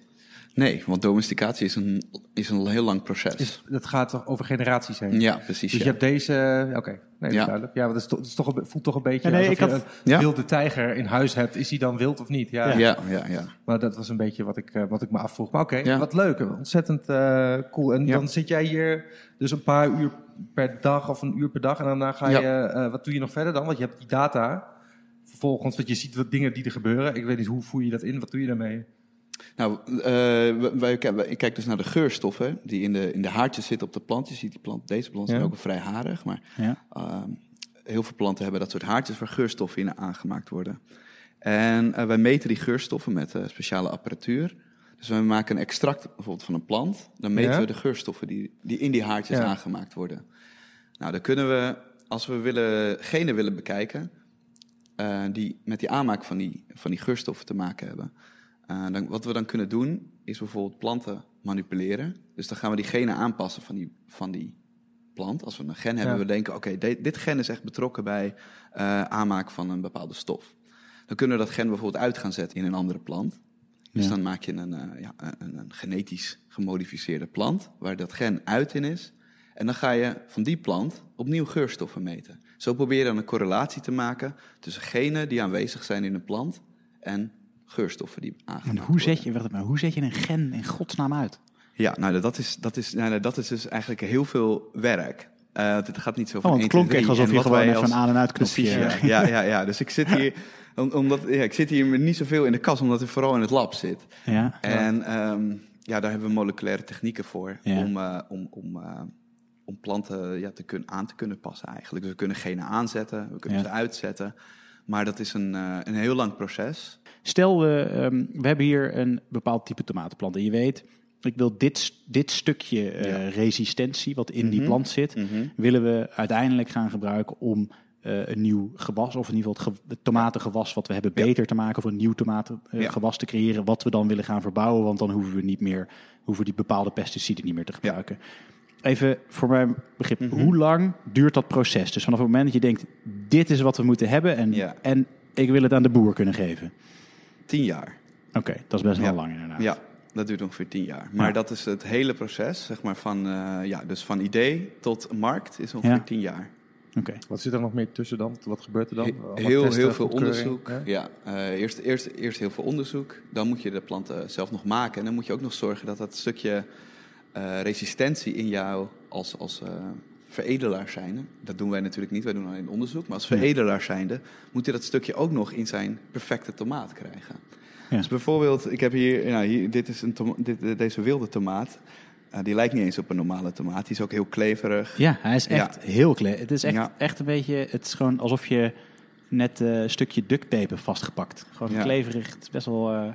Nee, want domesticatie is een, is een heel lang proces. Is, dat gaat toch over generaties heen? ja, precies. Dus ja. je hebt deze... Oké, nee, Ja. duidelijk. Ja, want het, is toch, het is toch een, voelt toch een beetje Ja, nee, alsof ik je had- een Ja. wilde tijger in huis hebt. Is hij dan wild of niet? Ja, ja, ja, ja. Maar dat was een beetje wat ik, eh, wat ik me afvroeg. Maar oké, Ja. wat leuk. Ontzettend eh, cool. En Ja. dan zit jij hier dus een paar uur per dag of een uur per dag. En daarna ga je... Eh, wat doe je nog verder dan? Want je hebt die data. Vervolgens, want je ziet wat dingen die er gebeuren. Ik weet niet, hoe voer je dat in? Wat doe je daarmee? Nou, eh, wij, ik kijk dus naar de geurstoffen die in de, in de haartjes zitten op de plant. Je ziet die plant, deze plant zijn Ja. ook vrij harig, maar Ja. ehm, heel veel planten hebben dat soort haartjes waar geurstoffen in aangemaakt worden. En eh, wij meten die geurstoffen met eh, speciale apparatuur. Dus we maken een extract bijvoorbeeld van een plant. Dan meten Ja. we de geurstoffen die, die in die haartjes aangemaakt worden. Nou, dan kunnen we, als we willen, genen willen bekijken, die met die aanmaak van die, van die geurstoffen te maken hebben. Eh, dan, wat we dan kunnen doen, is bijvoorbeeld planten manipuleren. Dus dan gaan we die genen aanpassen van die, van die plant. Als we een gen hebben, Ja. we denken, oké, de- dit gen is echt betrokken bij eh aanmaak van een bepaalde stof. Dan kunnen we dat gen bijvoorbeeld uit gaan zetten in een andere plant. Dus Ja. dan maak je een, eh, ja, een, een genetisch gemodificeerde plant, waar dat gen uit in is. En dan ga je van die plant opnieuw geurstoffen meten. Zo probeer je dan een correlatie te maken tussen genen die aanwezig zijn in een plant en geurstoffen die En aangemaakt hoe zet, je, wacht even, maar hoe zet je een gen in godsnaam uit? Ja, nou, dat is, dat is, nou, dat is dus eigenlijk heel veel werk. Eh, het gaat niet zo van Oh, het 1, 2, klonk echt 3. alsof En je gewoon even als- een aan- en uitknopje... Precies, ja. ja, ja, ja. Dus ik zit hier, om- omdat, ja, ik zit hier niet zoveel in de kast, omdat ik vooral in het lab zit. Ja. En ehm, ja, daar hebben we moleculaire technieken voor Ja. om, eh, om, om, eh, om planten ja, te kunnen, aan te kunnen passen eigenlijk. Dus we kunnen genen aanzetten, we kunnen Ja. ze uitzetten. Maar dat is een, eh, een heel lang proces. Stel, we, ehm, we hebben hier een bepaald type tomatenplant. En je weet, ik wil dit, dit stukje eh, Ja. resistentie wat in die Mhm. plant zit, willen we uiteindelijk gaan gebruiken om eh, een nieuw gewas, of in ieder geval het, ge- het tomatengewas wat we hebben, Ja. beter te maken. Of een nieuw tomatengewas Ja. te creëren, wat we dan willen gaan verbouwen. Want dan hoeven we niet meer, hoeven die bepaalde pesticiden niet meer te gebruiken. Even voor mijn begrip, Mhm. hoe lang duurt dat proces? Dus vanaf het moment dat je denkt, dit is wat we moeten hebben en, Ja. en ik wil het aan de boer kunnen geven. Tien jaar. Oké, dat is best wel Ja. lang inderdaad. Ja, dat duurt ongeveer tien jaar. Maar Ja. dat is het hele proces, zeg maar, van, eh, ja, dus van idee tot markt is ongeveer Ja. tien jaar. Oké. Wat zit er nog meer tussen dan? Wat gebeurt er dan? Heel, testen, heel veel onderzoek. Ja, eh, eerst, eerst, eerst heel veel onderzoek. Dan moet je de planten zelf nog maken. En dan moet je ook nog zorgen dat dat stukje eh, resistentie in jou als, als eh, veredelaar zijnde... Dat doen wij natuurlijk niet, wij doen alleen onderzoek. Maar als veredelaar zijnde moet je dat stukje ook nog in zijn perfecte tomaat krijgen. Ja. Dus bijvoorbeeld, ik heb hier, nou, hier dit is een toma- dit, eh, deze wilde tomaat. Die lijkt niet eens op een normale tomaat. Die is ook heel kleverig. Ja, hij is echt heel klein. Het is echt, Ja. echt een beetje, het is gewoon alsof je net een stukje duct tape vastgepakt. Gewoon kleverig. Het is best wel,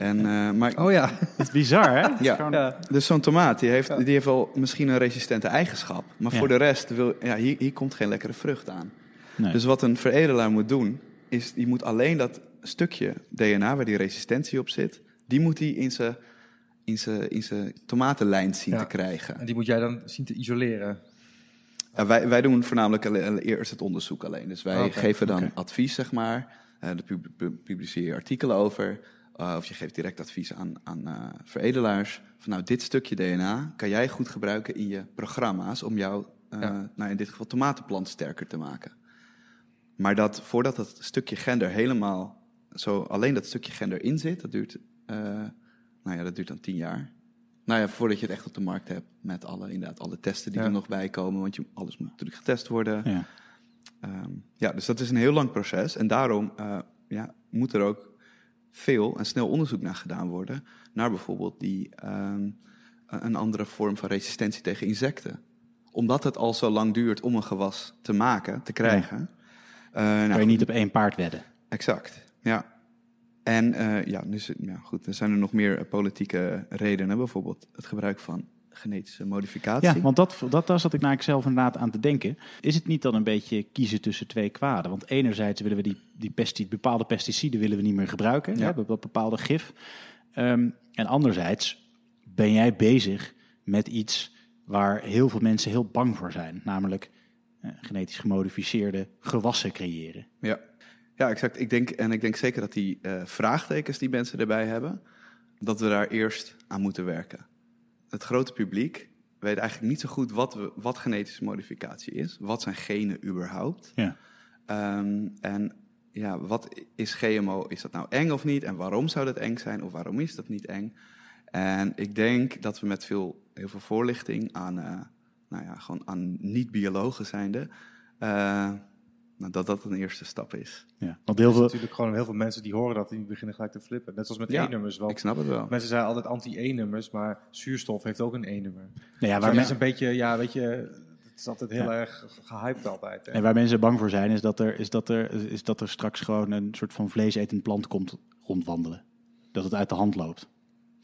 En, eh, maar Oh ja. het is bizar hè? [laughs] Ja. Dus zo'n tomaat, die heeft, die heeft wel misschien een resistente eigenschap. Maar Ja. voor de rest, wil, ja, hier, hier komt geen lekkere vrucht aan. Nee. Dus wat een veredelaar moet doen, is die moet alleen dat stukje DNA waar die resistentie op zit, die moet hij in zijn in zijn in zijn tomatenlijn zien Ja. te krijgen. En die moet jij dan zien te isoleren. Ja, wij, wij doen voornamelijk eerst het onderzoek alleen. Dus wij Oké, geven dan advies, zeg maar. Eh daar pub- pub- publiceer je artikelen over. Eh, of je geeft direct advies aan, aan eh, veredelaars. Van nou, dit stukje DNA kan jij goed gebruiken in je programma's... om jouw, eh, Ja. nou in dit geval, tomatenplant sterker te maken. Maar dat, voordat dat stukje gender helemaal... Zo, alleen dat stukje gender in zit, dat duurt, nou ja, dat duurt dan tien jaar. Nou ja, voordat je het echt op de markt hebt met alle, inderdaad, alle testen die Ja. er nog bij komen. Want je, alles moet natuurlijk getest worden. ja. Ehm, ja, dus dat is een heel lang proces. En daarom ja, moet er ook veel en snel onderzoek naar gedaan worden. Naar bijvoorbeeld die, ehm, een andere vorm van resistentie tegen insecten. Omdat het al zo lang duurt om een gewas te maken, te krijgen. Eh, nou, kan je niet op één paard wedden. Exact, ja. En eh, ja, dus, ja, goed, er zijn er nog meer eh, politieke redenen. Bijvoorbeeld het gebruik van genetische modificatie. Ja, want dat, dat, daar zat ik naar zelf inderdaad aan te denken. Is het niet dan een beetje kiezen tussen twee kwaden? Want enerzijds willen we die, die bepaalde pesticiden willen we niet meer gebruiken. Ja. Hè, bepaal- bepaalde gif. Ehm, en anderzijds ben jij bezig met iets waar heel veel mensen heel bang voor zijn. Namelijk eh, genetisch gemodificeerde gewassen creëren. Ja, ja exact. Ik denk, en ik denk zeker dat die eh, vraagtekens die mensen erbij hebben, dat we daar eerst aan moeten werken. Het grote publiek weet eigenlijk niet zo goed wat, we, wat genetische modificatie is. Wat zijn genen überhaupt? Ja. Ehm, en ja, wat is GMO? Is dat nou eng of niet? En waarom zou dat eng zijn? Of waarom is dat niet eng? En ik denk dat we met veel, heel veel voorlichting aan, eh, nou ja, gewoon aan niet-biologen zijnde, eh, nou, dat dat een eerste stap is. Ja. Want Er heel veel, natuurlijk gewoon heel veel mensen die horen dat en die beginnen gelijk te flippen. Net zoals met Ja, E-nummers. Ik Want snap het wel. mensen zijn altijd anti-E-nummers, maar zuurstof heeft ook een E-nummer. nou ja, Waar mensen men- een beetje, ja, weet je, het is altijd heel Ja. erg gehyped altijd. hè. en waar mensen bang voor zijn, is dat, er, is, dat er, is dat er straks gewoon een soort van vleesetend plant komt rondwandelen. Dat het uit de hand loopt.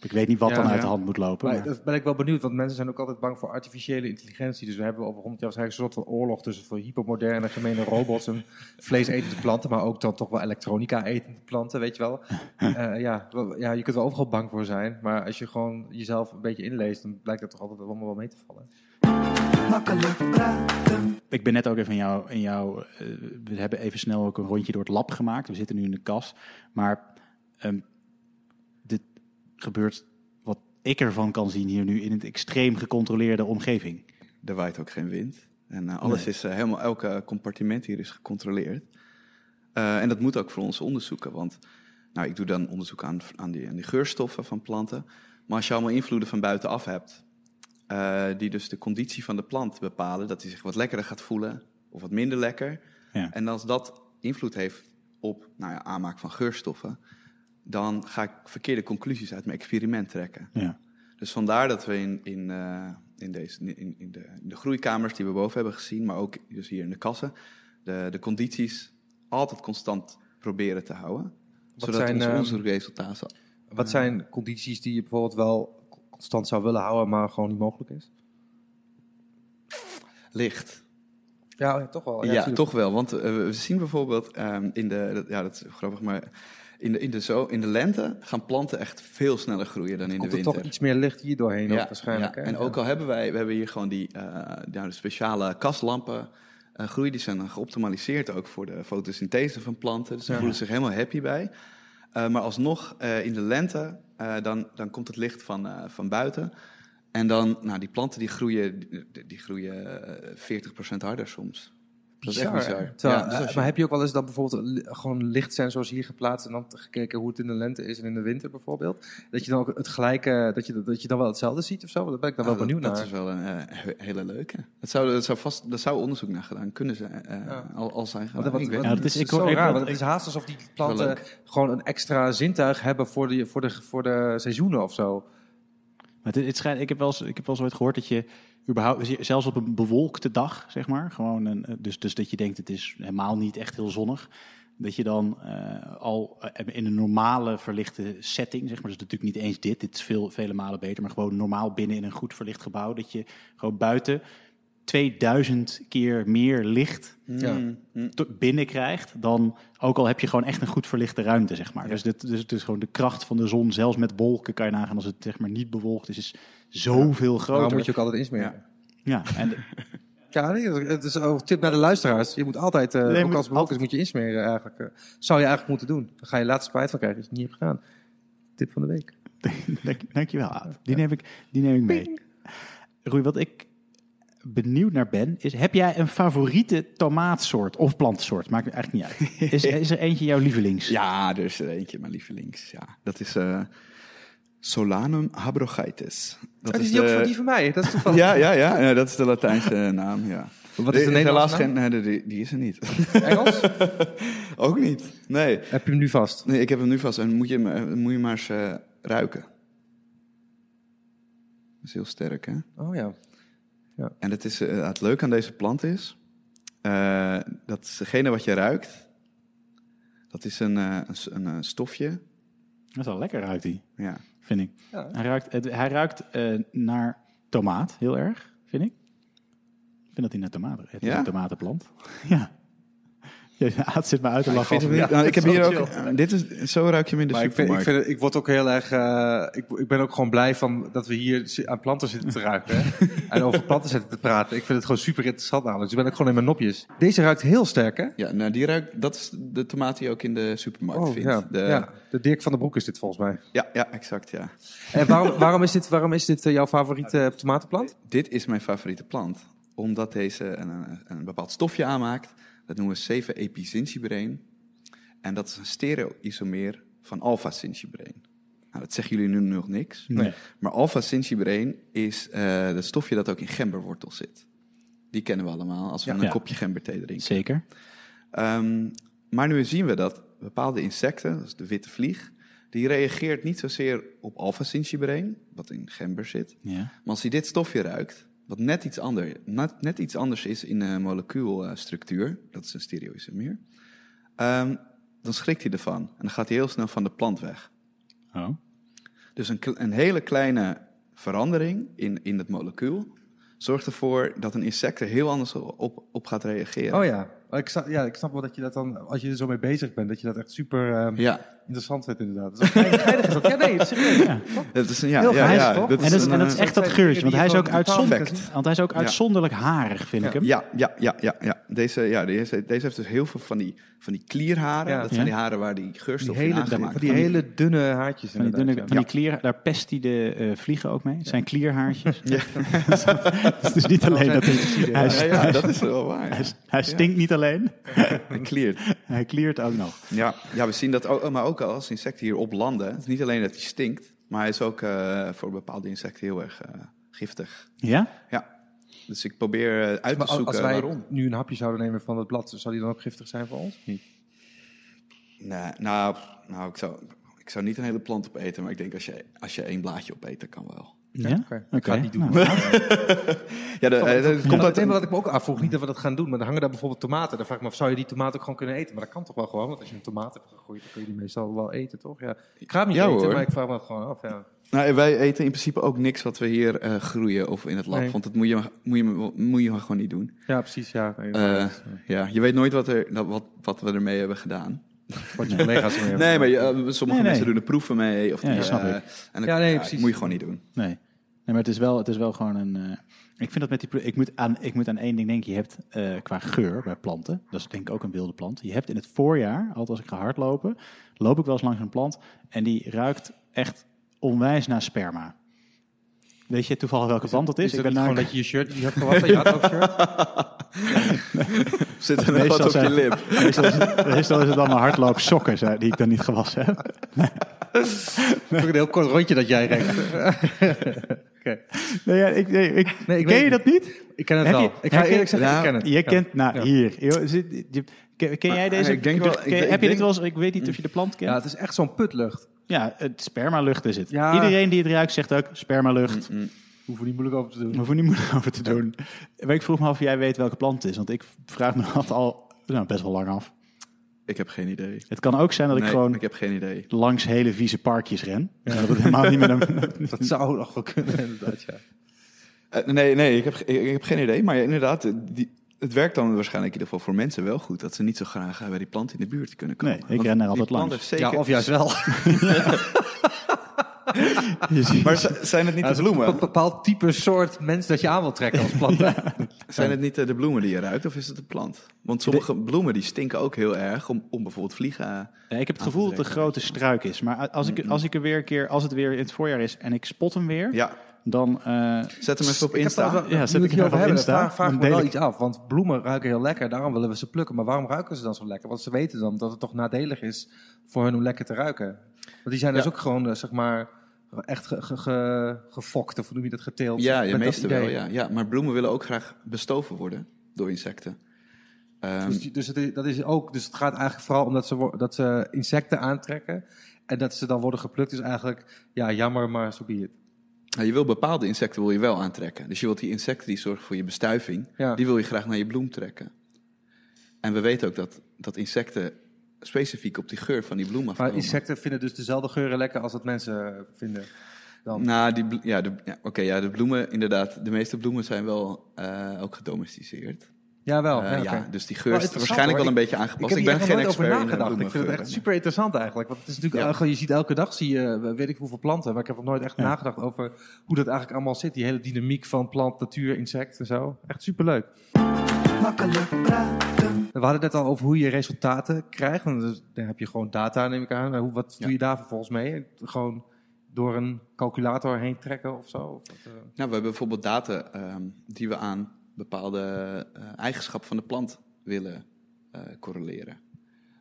Ik weet niet wat Ja, dan uit de hand moet lopen. Maar maar- dat ben ik wel benieuwd, want mensen zijn ook altijd bang voor artificiële intelligentie. Dus we hebben over 100 jaar waarschijnlijk een soort van oorlog tussen voor hypermoderne gemene robots en vleesetende planten, maar ook dan toch wel elektronica-etende planten, weet je wel. [laughs] Eh, ja, wel- ja, je kunt er overal bang voor zijn, maar als je gewoon jezelf een beetje inleest, dan blijkt dat toch altijd allemaal wel mee te vallen. Makkelijk praten. Ik ben net ook even in jou, in jou eh, we hebben even snel ook een rondje door het lab gemaakt. We zitten nu in de kas. Maar ehm, gebeurt, wat ik ervan kan zien hier nu, in een extreem gecontroleerde omgeving. Er waait ook geen wind. En eh, alles Nee. is, eh, helemaal, elke compartiment hier is gecontroleerd. Eh, en dat moet ook voor ons onderzoeken. Want nou, ik doe dan onderzoek aan, aan, die, aan die geurstoffen van planten. Maar als je allemaal invloeden van buitenaf hebt, die dus de conditie van de plant bepalen, dat hij zich wat lekkerder gaat voelen of wat minder lekker. Ja. En als dat invloed heeft op nou ja, aanmaak van geurstoffen, dan ga ik verkeerde conclusies uit mijn experiment trekken. Ja. Dus vandaar dat we in, in, eh, in, deze, in, in, de, in de groeikamers die we boven hebben gezien, maar ook dus hier in de kassen, de, de condities altijd constant proberen te houden. zodat zijn, onze ehm, onderzoekresultaten... Wat zijn condities die je bijvoorbeeld wel constant zou willen houden, maar gewoon niet mogelijk is? Licht. Ja, toch wel. Ja, toch wel. Want eh, we zien bijvoorbeeld ehm, in de, ja, dat is grappig, maar in de, in, de zo, in de lente gaan planten echt veel sneller groeien dan in Komt de er winter. toch iets meer licht hier doorheen ook waarschijnlijk. ja. hè? En ook al hebben wij, we hebben hier gewoon die eh, nou, de speciale kastlampen eh groei, die zijn geoptimaliseerd ook voor de fotosynthese van planten. Dus ze Ja. voelen zich helemaal happy bij. Eh, maar alsnog, in de lente, dan, dan komt het licht van, van buiten. En dan, nou, die planten die groeien, die, die groeien eh, 40% harder soms. Dat is echt Bizar, bizar. hè? Terwijl, Ja, dus eh, als je- Maar heb je ook wel eens dan bijvoorbeeld gewoon lichtsensors hier geplaatst en dan gekeken hoe het in de lente is en in de winter bijvoorbeeld? Dat je dan ook het gelijke, dat je, dat je dan wel hetzelfde ziet of zo? Daar ben ik dan wel Ja, dat- benieuwd dat, naar. is wel een eh, he- hele leuke. Het zou, het zou vast, er zou onderzoek naar gedaan kunnen zijn, eh, Ja. al, al zijn gedaan. Wat- Ik weet wat- Ja, niet. dat is- het ik hoor- zo ik raar, want het is haast alsof die planten gewoon een extra zintuig hebben voor de, voor de, voor de seizoenen of zo. Maar het, het schijnt, ik, heb wel eens, ik heb wel eens ooit gehoord dat je überhaupt, zelfs op een bewolkte dag, zeg maar, gewoon een, eh, dus, dus dat je denkt het is helemaal niet echt heel zonnig, dat je dan eh, al eh, in een normale verlichte setting, zeg maar, dus natuurlijk niet eens dit, dit is veel, vele malen beter, maar gewoon normaal binnen in een goed verlicht gebouw, dat je gewoon buiten 2000 keer meer licht Ja. Binnenkrijgt dan ook al heb je gewoon echt een goed verlichte ruimte, zeg maar. Dus, dit, dus het is gewoon de kracht van de zon, zelfs met wolken kan je nagaan als het zeg maar niet bewolkt is, is zoveel groter. moet je ook altijd insmeren. Ja, en [laughs] Ja, nee, het is ook een tip naar de luisteraars. Je moet altijd, eh Nee, ook als bewolkt is, moet je insmeren eigenlijk. eh. zou je eigenlijk moeten doen. Dan ga je later spijt van krijgen als je het niet hebt gedaan. Tip van de week. [laughs] dank, dankjewel, Aad. Die neem ik, die neem ik mee. Roei, wat ik benieuwd naar ben, is heb jij een favoriete tomaatsoort of plantsoort? Maakt eigenlijk niet uit. Is, is er eentje jouw lievelings? Ja, er is er eentje, mijn lievelings. Ja, dat is eh, Solanum habrogeites. Dat Dat is die ook de- van die van mij. Dat is [laughs] toevallig. Ja, ja, ja, ja, dat is de Latijnse [laughs] naam, ja. Wat is de Er Nederlandse helaas naam? geen, nee, die, die is er niet. [laughs] Engels? Ook niet. Nee. Heb je hem nu vast? nee, ik heb hem nu vast. En moet je, hem, eh, moet je maar eens eh, ruiken. Dat is heel sterk, hè? Oh ja. En het, is, eh, het leuke aan deze plant is... eh, dat is degene wat je ruikt... Dat is een, eh, een, stofje. Dat is wel lekker ruikt hij, Ja. vind ik. Ja. Hij ruikt, het- hij ruikt eh, naar tomaat, heel erg, vind ik. Ik vind dat hij naar tomaat ruikt. Het is Ja? een tomatenplant. [laughs] ja. [laughs] Ja, Aad zit me uit te ik, lachen. vind ja, nou, ik heb zo hier chill. ook... dit is, zo ruik je hem in de Maar ik, vind, ik, supermarkt. vind, het- ik word ook heel erg. eh, ik, ik ben ook gewoon blij van dat we hier aan planten zitten te ruiken. hè. [laughs] en over planten zitten te praten. Ik vind het gewoon super interessant namelijk. Dus ik ben ook gewoon in mijn nopjes. Deze ruikt heel sterk, hè? Ja, nou, die ruikt, dat is de tomaat die je ook in de supermarkt Oh, vindt. ja. De, ja. De Dirk van den Broek is dit volgens mij. ja, ja, exact, ja. En waarom, waarom is dit, waarom is dit eh, jouw favoriete eh, tomatenplant? Dit is mijn favoriete plant. Omdat deze een, een, een bepaald stofje aanmaakt. Dat noemen we 7-epizincibreen. En dat is een stereo-isomeer van alpha-cincibreen. Nou, dat zeggen jullie nu nog niks. Nee. Maar alpha-cincibreen is eh het stofje dat ook in gemberwortel zit. Die kennen we allemaal als we Ja. een Ja. kopje gemberthee drinken. Zeker. Ehm, maar nu zien we dat bepaalde insecten, dat is de witte vlieg, die reageert niet zozeer op alpha-cincibreen, wat in gember zit. Ja. Maar als hij dit stofje ruikt, wat net iets, ander, net, net iets anders is in de molecuulstructuur, dat is een stereoisomeer, ehm dan schrikt hij ervan. En dan gaat hij heel snel van de plant weg. Oh. Dus een, een hele kleine verandering in, in het molecuul zorgt ervoor dat een insect er heel anders op, op gaat reageren. Oh ja. Ik snap, ja, ik snap wel dat je dat dan, als je er zo mee bezig bent, dat je dat echt super ehm, Ja, interessant vindt inderdaad. [laughs] Dat is ook geinig- geinig is dat. Ja, nee, serieus. dat is een, ja, Heel ja, ja, toch? dat En dat, is, een, en dat is eh, echt dat geurtje, want hij is die ook uitzonderlijk, want hij is ook Ja. uitzonderlijk harig, vind ik hem. Ja, ja, ja, ja, ja. Deze, ja deze, deze heeft dus heel veel van die, van die klierharen. Ja. Dat zijn Ja. die haren waar die Die geurstof in hele, aangemaakt van die hele dunne haartjes Van die, inderdaad, dunne, ja. van die klier, daar pest hij de eh, vliegen ook mee. Het zijn klierhaartjes. Ja. [laughs] Het is dus niet alleen dat hij, Ja, dat is wel waar. hij, hij stinkt niet alleen, [laughs] Hij kleert. hij kliert ook nog. Ja, ja, we zien dat ook, maar ook als insecten hier op landen. Het is niet alleen dat hij stinkt, maar hij is ook eh, voor bepaalde insecten heel erg eh, giftig. Ja? Ja, dus ik probeer eh, uit te Maar als- zoeken als wij waarom. nu een hapje zouden nemen van het blad, zou die dan ook giftig zijn voor ons? Niet. Nee, nou, nou ik, zou, ik zou niet een hele plant opeten, maar ik denk als je, als je één blaadje opeet, dat kan wel. Ja? Ik ga het niet doen. Nou, [laughs] Ja, de, eh, dat komt uit wat ik me ook afvroeg, niet dat we dat gaan doen, maar dan hangen daar bijvoorbeeld tomaten. Dan vraag ik me af, zou je die tomaten ook gewoon kunnen eten? Maar dat kan toch wel gewoon, want als je een tomaat hebt gegooid, dan kun je die meestal wel eten, toch? Ja. Ik ga hem niet Ja, eten, hoor. maar ik vraag me dat gewoon af, ja. Nou, wij eten in principe ook niks wat we hier eh, groeien of in het lab. Nee. Want dat moet je, moet, je, moet je maar gewoon niet doen. Ja, precies, ja. Nee, Eh, dat ja, je weet nooit wat, er, dat- wat, wat we ermee hebben gedaan. Wat je collega's ermee hebben. Nee, maar je, sommige Nee, nee. mensen doen er proeven mee. Of Ja, die, dat snap ik. En dan, Ja, nee, ja, precies. moet je gewoon niet doen. Nee. Nee, maar het is wel, het is wel gewoon een... eh, ik vind dat met die... Ik moet, aan, ik moet aan één ding denken. Je hebt eh, qua geur bij planten, dat is denk ik ook een wilde plant. Je hebt in het voorjaar, altijd als ik ga hardlopen, loop ik wel eens langs een plant en die ruikt echt onwijs naar sperma. Weet je toevallig welke plant dat is? Is het ik ben gewoon naar- dat je je shirt niet hebt gewassen? Je had ook shirt? [laughs] Zit er nog wat op je zijn- lip? Meestal is, het, meestal is het dan mijn hardloopsokken zo, die ik dan niet gewassen heb. Ook een heel kort rondje dat jij rekt. [laughs] Nee, ja, ik, nee, ik, Nee, ik ken je dat niet? Ik ken het Heb wel. je- ik ga je- eerlijk zeggen, Ja, ik ken het. Je Ja. kent, nou Ja. hier, joh, zit- je- ken, ken jij deze? ik denk wel- ik ken- denk- heb je dit wel eens? Ik weet niet of je de plant kent. Ja, Ja, het is echt zo'n putlucht. het spermalucht is het. Ja. Iedereen die het ruikt zegt ook spermalucht. Mm, Hoeven we niet moeilijk over te doen. We hoeven niet moeilijk over te doen. Maar ik vroeg me af of jij weet welke plant het is, want ik vraag me dat al nou, best wel lang af. Ik heb geen idee. Het kan ook zijn dat ik Nee, gewoon ik heb geen idee. langs hele vieze parkjes ren. En dat het helemaal niet met een... [laughs] Dat zou nog wel kunnen, [laughs] inderdaad, ja. Eh, nee, nee ik, heb, ik, heb geen idee. Maar ja, inderdaad, eh, die, het werkt dan waarschijnlijk in ieder geval voor mensen wel goed. Dat ze niet zo graag bij die plant in de buurt kunnen komen. Nee, ik Want ren er altijd langs. Zeker, Ja, of juist wel. [laughs] Maar zijn het niet Ja, de is Een bloemen? bepaald type soort mens dat je aan wil trekken als plant. [laughs] Zijn het niet eh, de bloemen die je ruikt of is het de plant? Want sommige bloemen die stinken ook heel erg om, om bijvoorbeeld vliegen. eh, Ja, ik heb het gevoel dat het een grote struik is. Maar als ik, als ik er weer een keer, als het weer in het voorjaar is en ik spot hem weer, Ja, dan eh, zet hem even op Insta. trouwens Ja, wel- zet ik hem even op Insta, vraag, me wel ik- iets af. Want bloemen ruiken heel lekker, daarom willen we ze plukken. Maar waarom ruiken ze dan zo lekker? Want ze weten dan dat het toch nadelig is voor hun om lekker te ruiken. Want die zijn dus ook gewoon, eh, zeg maar, echt ge, ge- ge- gefokt, of hoe noem je dat, geteeld. Ja, Met de meeste wel. Ja. ja, maar bloemen willen ook graag bestoven worden door insecten. Ehm, Dus, die- dus, het, dat is ook, dus het gaat eigenlijk vooral om dat ze, dat ze insecten aantrekken. En dat ze dan worden geplukt is eigenlijk, ja, jammer, maar zo so be it. Nou, je wil bepaalde insecten wil je wel aantrekken. Dus je wilt die insecten die zorgen voor je bestuiving, Ja. die wil je graag naar je bloem trekken. En we weten ook dat, dat insecten specifiek op die geur van die bloem Maar afkomen. insecten vinden dus dezelfde geuren lekker als dat mensen vinden. Dan. Nou, die, ja, de, ja, oké, ja, de bloemen, inderdaad. De meeste bloemen zijn wel eh, ook gedomesticeerd. Jawel, Eh, ja, ja, oké. dus die Wel geur is waarschijnlijk hoor. wel een beetje Ik aangepast. heb Ik, ben geen nooit over expert in nagedacht. Ik vind het echt super interessant eigenlijk. Want het is natuurlijk, Ja. je ziet elke dag zie je, eh, weet ik hoeveel planten. Maar ik heb nog nooit echt Ja. nagedacht over hoe dat eigenlijk allemaal zit. Die hele dynamiek van plant, natuur, insect en zo. Echt superleuk. Makkelijk praten. We hadden het net al over hoe je resultaten krijgt. En dus, dan heb je gewoon data, neem ik aan. Hoe, wat Ja. doe je daar vervolgens mee? Gewoon door een calculator heen trekken of zo? Eh? Nou, we hebben bijvoorbeeld data ehm, die we aan bepaalde eh, eigenschappen van de plant willen eh, correleren.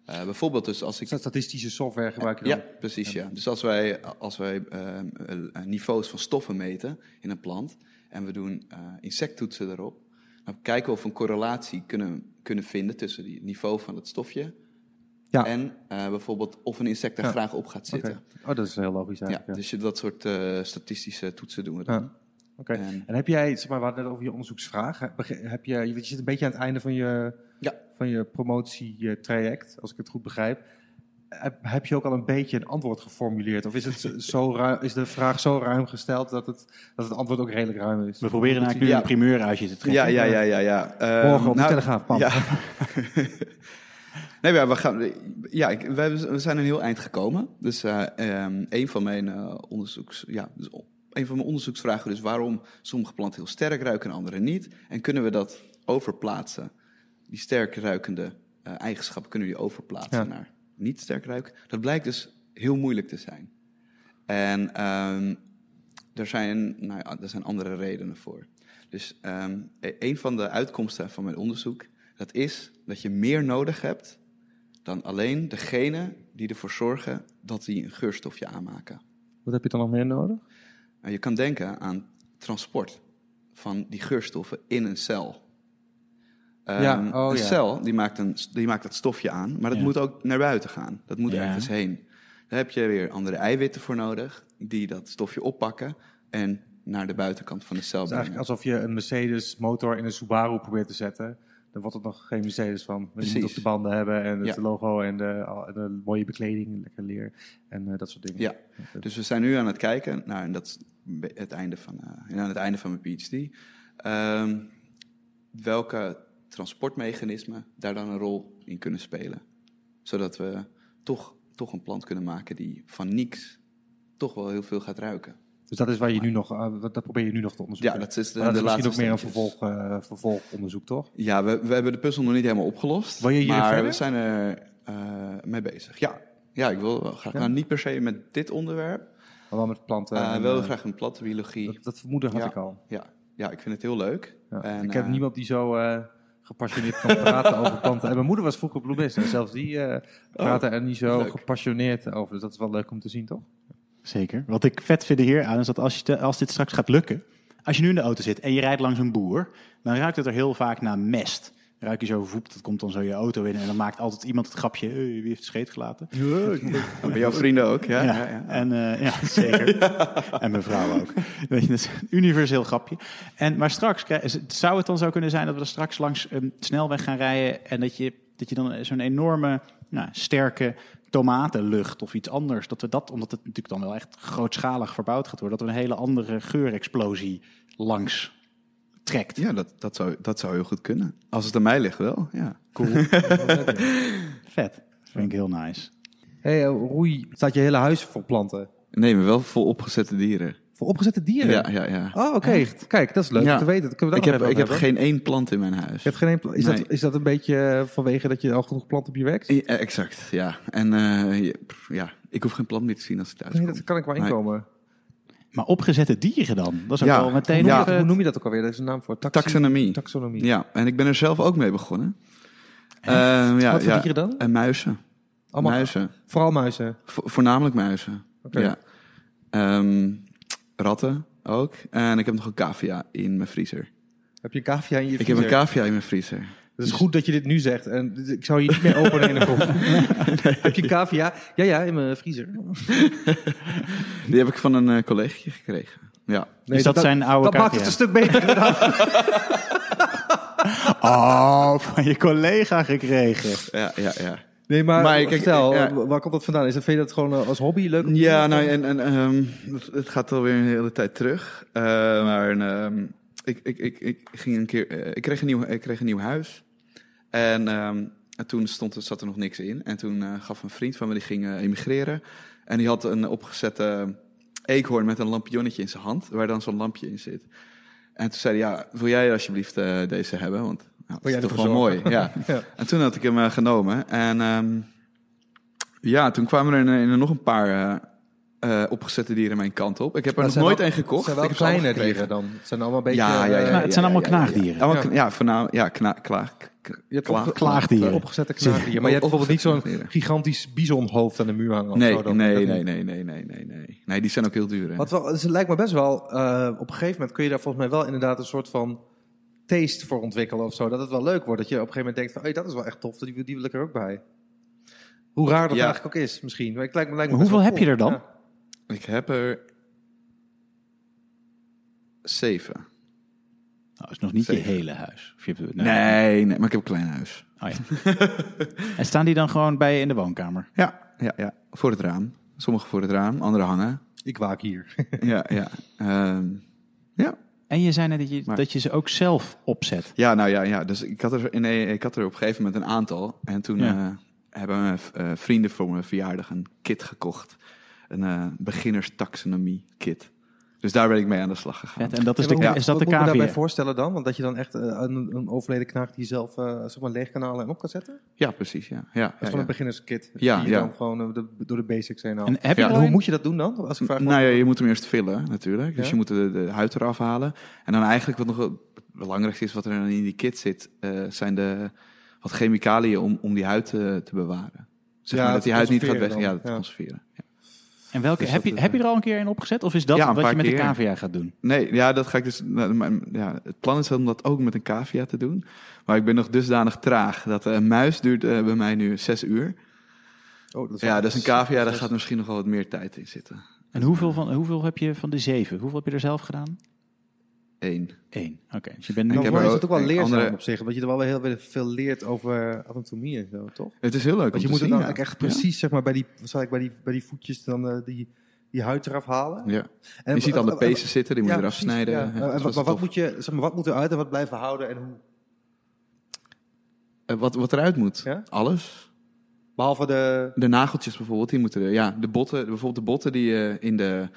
Eh, bijvoorbeeld dus als ik... Statistische software gebruik je dan? Ja, precies. Ja. Dus als wij, als wij niveaus van stoffen meten in een plant en we doen eh, insecttoetsen erop, dan kijken we of we een correlatie kunnen, kunnen vinden tussen die niveau van het stofje Ja. en bijvoorbeeld of een insect er Ja. graag op gaat zitten. Oh, dat is heel logisch eigenlijk. Ja. dus je, dat soort statistische toetsen doen we dan. Oké. En- En heb jij, zeg maar, we hadden net over je onderzoeksvraag. Heb heb je, je zit een beetje aan het einde van je, Ja. van je promotietraject, als ik het goed begrijp. heb, heb je ook al een beetje een antwoord geformuleerd? Of is, het [laughs] zo ruim, is de vraag zo ruim gesteld dat het, dat het antwoord ook redelijk ruim is? We proberen eigenlijk nu Ja. een primeur uit je te trekken. Ja, ja, ja, ja. ja. Morgen op de nou, Telegraaf, pam. Ja. nee, we, gaan, ja, ik, we, we zijn een heel eind gekomen. Dus eh, ehm, een van mijn eh, onderzoeks... Ja, dus een van mijn onderzoeksvragen is waarom sommige planten heel sterk ruiken en andere niet. En kunnen we dat overplaatsen? Die sterk ruikende eh, eigenschappen kunnen we die overplaatsen Ja. naar niet sterk ruiken? Dat blijkt dus heel moeilijk te zijn. En ehm, er, zijn, nou ja, er zijn andere redenen voor. Dus ehm, e- een van de uitkomsten van mijn onderzoek, dat is dat je meer nodig hebt dan alleen degene die ervoor zorgen dat die een geurstofje aanmaken. Wat heb je dan nog meer nodig? Nou, je kan denken aan transport van die geurstoffen in een cel. Ehm, Ja, oh een ja. cel die maakt, een, die maakt dat stofje aan, maar dat Ja. moet ook naar buiten gaan. Dat moet ergens heen. Daar heb je weer andere eiwitten voor nodig, die dat stofje oppakken en naar de buitenkant van de cel Het is brengen. eigenlijk alsof je een Mercedes motor in een Subaru probeert te zetten. Dan wordt het nog geen Mercedes van. Je Precies. moet ook de banden hebben en het logo en de, mooie bekleding, lekker leer en eh, dat soort dingen. Ja, dus we zijn nu aan het kijken naar, en dat het einde van, eh, aan het einde van mijn PhD, ehm, welke transportmechanismen daar dan een rol in kunnen spelen. Zodat we toch, toch een plant kunnen maken die van niks toch wel heel veel gaat ruiken. Dus dat is waar je nu nog, eh, dat probeer je nu nog te onderzoeken. Ja, dat is de, dat de is misschien ook meer een vervolg, eh, vervolgonderzoek, toch? Ja, we, we hebben de puzzel nog niet helemaal opgelost. Wil je hier maar verder? we zijn er mee bezig. Ja, ja ik wil graag. Ja? Nou, niet per se met dit onderwerp. Maar wel met planten. Uh, en, wel eh, graag een platte biologie. dat, dat vermoeden had Ja. ik al. Ja, ja, ik vind het heel leuk. Ja. En, ik heb eh, niemand die zo eh, gepassioneerd kan praten over planten. En mijn moeder was vroeger bloemist. En zelfs die eh praatte er niet zo leuk. gepassioneerd over. Dus dat is wel leuk om te zien, toch? Zeker. Wat ik vet vind hier aan is dat als, je te- als dit straks gaat lukken, als je nu in de auto zit en je rijdt langs een boer, dan ruikt het er heel vaak naar mest. Ruik je zo voep, dat komt dan zo je auto in en dan maakt altijd iemand het grapje, "Hey, wie heeft scheet gelaten? [laughs] Bij jouw vrienden ook, ja? Ja, ja, ja. En, eh, ja zeker. [laughs] en mijn vrouw ook. Weet je, dat is een universeel grapje. En, maar straks zou het dan zo kunnen zijn dat we er straks langs een snelweg gaan rijden en dat je, dat je dan zo'n enorme, nou, sterke tomatenlucht of iets anders, dat we dat, omdat het natuurlijk dan wel echt grootschalig verbouwd gaat worden, dat we een hele andere geurexplosie langs trekt. Ja, dat, dat, zou, dat zou heel goed kunnen. Als het aan mij ligt wel, ja. Cool. [laughs] Vet. Vind ik heel nice. hey, eh, Roei, staat je hele huis vol planten? Nee, maar wel vol opgezette dieren. Voor opgezette dieren? Ja, ja, ja. Oh, oké. Kijk, dat is leuk Ja. om te weten. Dat kunnen we Ik heb, ik heb geen één plant in mijn huis. Je hebt geen één pla- is, Nee. dat, is dat een beetje eh, vanwege dat je al genoeg planten op je werk Ja, exact, ja. En eh, ja, ik hoef geen plant meer te zien als ik thuis Nee, kom. dat kan ik wel Nee. inkomen. Maar opgezette dieren dan? Dat is ook Ja. wel meteen Hoe, Ja. noem dat- hoe noem je dat ook alweer? Daar is een naam voor. Taxi- Taxonomie. Taxonomie. Ja, en ik ben er zelf ook mee begonnen. Ehm, ja, Wat voor ja. dieren dan? En muizen. Allemaal, Muizen. Vooral muizen. Vo- voornamelijk muizen. Ja. Ehm, ratten ook. En ik heb nog een cavia in mijn vriezer. Heb je een cavia in je Ik heb een vriezer? cavia in mijn vriezer. Het is goed dat je dit nu zegt. En ik zou je niet meer openen in een kop. [laughs] Heb je een cavia? Ja, ja, in mijn vriezer. [laughs] Die heb ik van een eh collega gekregen. Ja. Dus dat zijn oude Dat maakt het een stuk beter inderdaad. [laughs] Oh, van je collega gekregen. Ja, ja, ja. Nee, maar, Maar kijk, vertel, ja. waar komt dat vandaan? Is dat, vind je dat gewoon eh, als hobby leuk? Ja, nou, en, en ehm, het- het gaat alweer een hele tijd terug. Eh, maar ehm, ik, ik, ik, ik ging een keer, eh, ik, kreeg een nieuw, ik kreeg een nieuw huis. En, ehm, en toen stond, zat er nog niks in. En toen eh, gaf een vriend van me, die ging eh, emigreren. En die had een opgezette eekhoorn met een lampionnetje in zijn hand, waar dan zo'n lampje in zit. En toen zei hij, ja, wil jij alsjeblieft eh, deze hebben? Want nou, dat is toch wel mooi. Ja. [laughs] Ja. En toen had ik hem genomen. En ehm, ja, toen kwamen er, er- er nog een paar eh, eh, opgezette dieren mijn kant op. Ik heb er nog nooit één gekocht. Het zijn wel Ik kleine dieren dan. Het zijn allemaal een beetje... Ja, ja, ja, eh, Ja, het zijn allemaal knaagdieren. Ja. Ja, voornamelijk, ja, kna, klaag, k- Je hebt klaag- klaagdieren. opgezette knaagdieren. Maar je hebt bijvoorbeeld niet zo'n gigantisch bisonhoofd aan de muur hangen. of Nee, zo dan. nee, Dat nee, nee, nee, nee, nee, nee. Nee, die zijn ook heel duur. Hè? Wat wel, dus het lijkt me best wel, eh, op een gegeven moment kun je daar volgens mij wel inderdaad een soort van taste voor ontwikkelen of zo. Dat het wel leuk wordt. Dat je op een gegeven moment denkt van, hey, dat is wel echt tof, die, wil- die wil ik er ook bij. Hoe raar dat Ja. eigenlijk ook is, misschien. Maar het lijkt me, lijkt me Maar best hoeveel heb je er dan? Ja. Ik heb er zeven. Nou, is nog niet je hele huis. Of je hebt, Nee, nee, maar ik heb een klein huis. Oh, ja. [laughs] en staan die dan gewoon bij je in de woonkamer? Ja, ja, ja, voor het raam. Sommige voor het raam, andere hangen. Ik waak hier. [laughs] Ja, ja. Ehm, ja. En je zei net dat je, Maar- dat je ze ook zelf opzet. Ja, nou ja, ja. Dus ik had, er, nee, ik had er op een gegeven moment een aantal. En toen Ja. eh, hebben mijn eh, vrienden voor mijn verjaardag een kit gekocht. Een eh beginners-taxonomie kit. Dus daar ben ik mee aan de slag gegaan. Vet, En dat is, Ja, de, hoe- is dat wat de moet me daarbij voorstellen dan? Want dat je dan echt eh, een, een overleden knaag die zelf eh, zeg maar leegkanalen en op kan zetten? Dat Ja, precies. Ja, ja, is ja, gewoon ja. een beginnerskit. Ja, die je ja. dan gewoon de- door de basics heen haalt. En heb je Ja. En hoe moet je dat doen dan? Als ik vraag Nou ja, je moet hem eerst vullen natuurlijk. Dus Ja? je moet de, de huid eraf halen. En dan eigenlijk wat nog het belangrijkste is wat er dan in die kit zit, eh, zijn de wat chemicaliën om, om die huid te, te bewaren. Zeg Ja, maar dat die huid niet gaat weg. dan. Ja, Ja. conserveren. Ja. En welke, Dus heb, je, is, heb je eh, er al een keer een opgezet? Of is dat Ja, een wat je met de keer. cavia gaat doen? Nee, ja, dat ga ik dus. nou, Ja, het plan is om dat ook met een cavia te doen. Maar ik ben nog dusdanig traag dat eh, een muis duurt eh, bij mij nu zes uur. Oh, dat is Ja, dus een cavia, daar gaat misschien nog wel wat meer tijd in zitten. En hoeveel, van, hoeveel heb je van de zeven? Hoeveel heb je er zelf gedaan? Eén. Eén. Oké, dus je bent Ik nu... Dan is het ook wel leerzaam andere- op zich. Want je er wel weer heel veel leert over anatomie en zo, toch? Het is heel leuk Want je moet het zien, dan ja. echt precies, zeg maar, bij die, wat zal ik, bij die, bij die voetjes dan eh, die, die huid eraf halen. Ja. En Je ziet al de pezen zitten, die moet je eraf precies, snijden. ja. Ja, En wat, maar wat moet je, zeg maar, wat moet eruit en wat blijven houden en hoe? Eh, wat, wat eruit moet? Ja? Alles. Behalve de... De nageltjes bijvoorbeeld, die moeten er. Ja, de botten, bijvoorbeeld de botten die eh, in, de,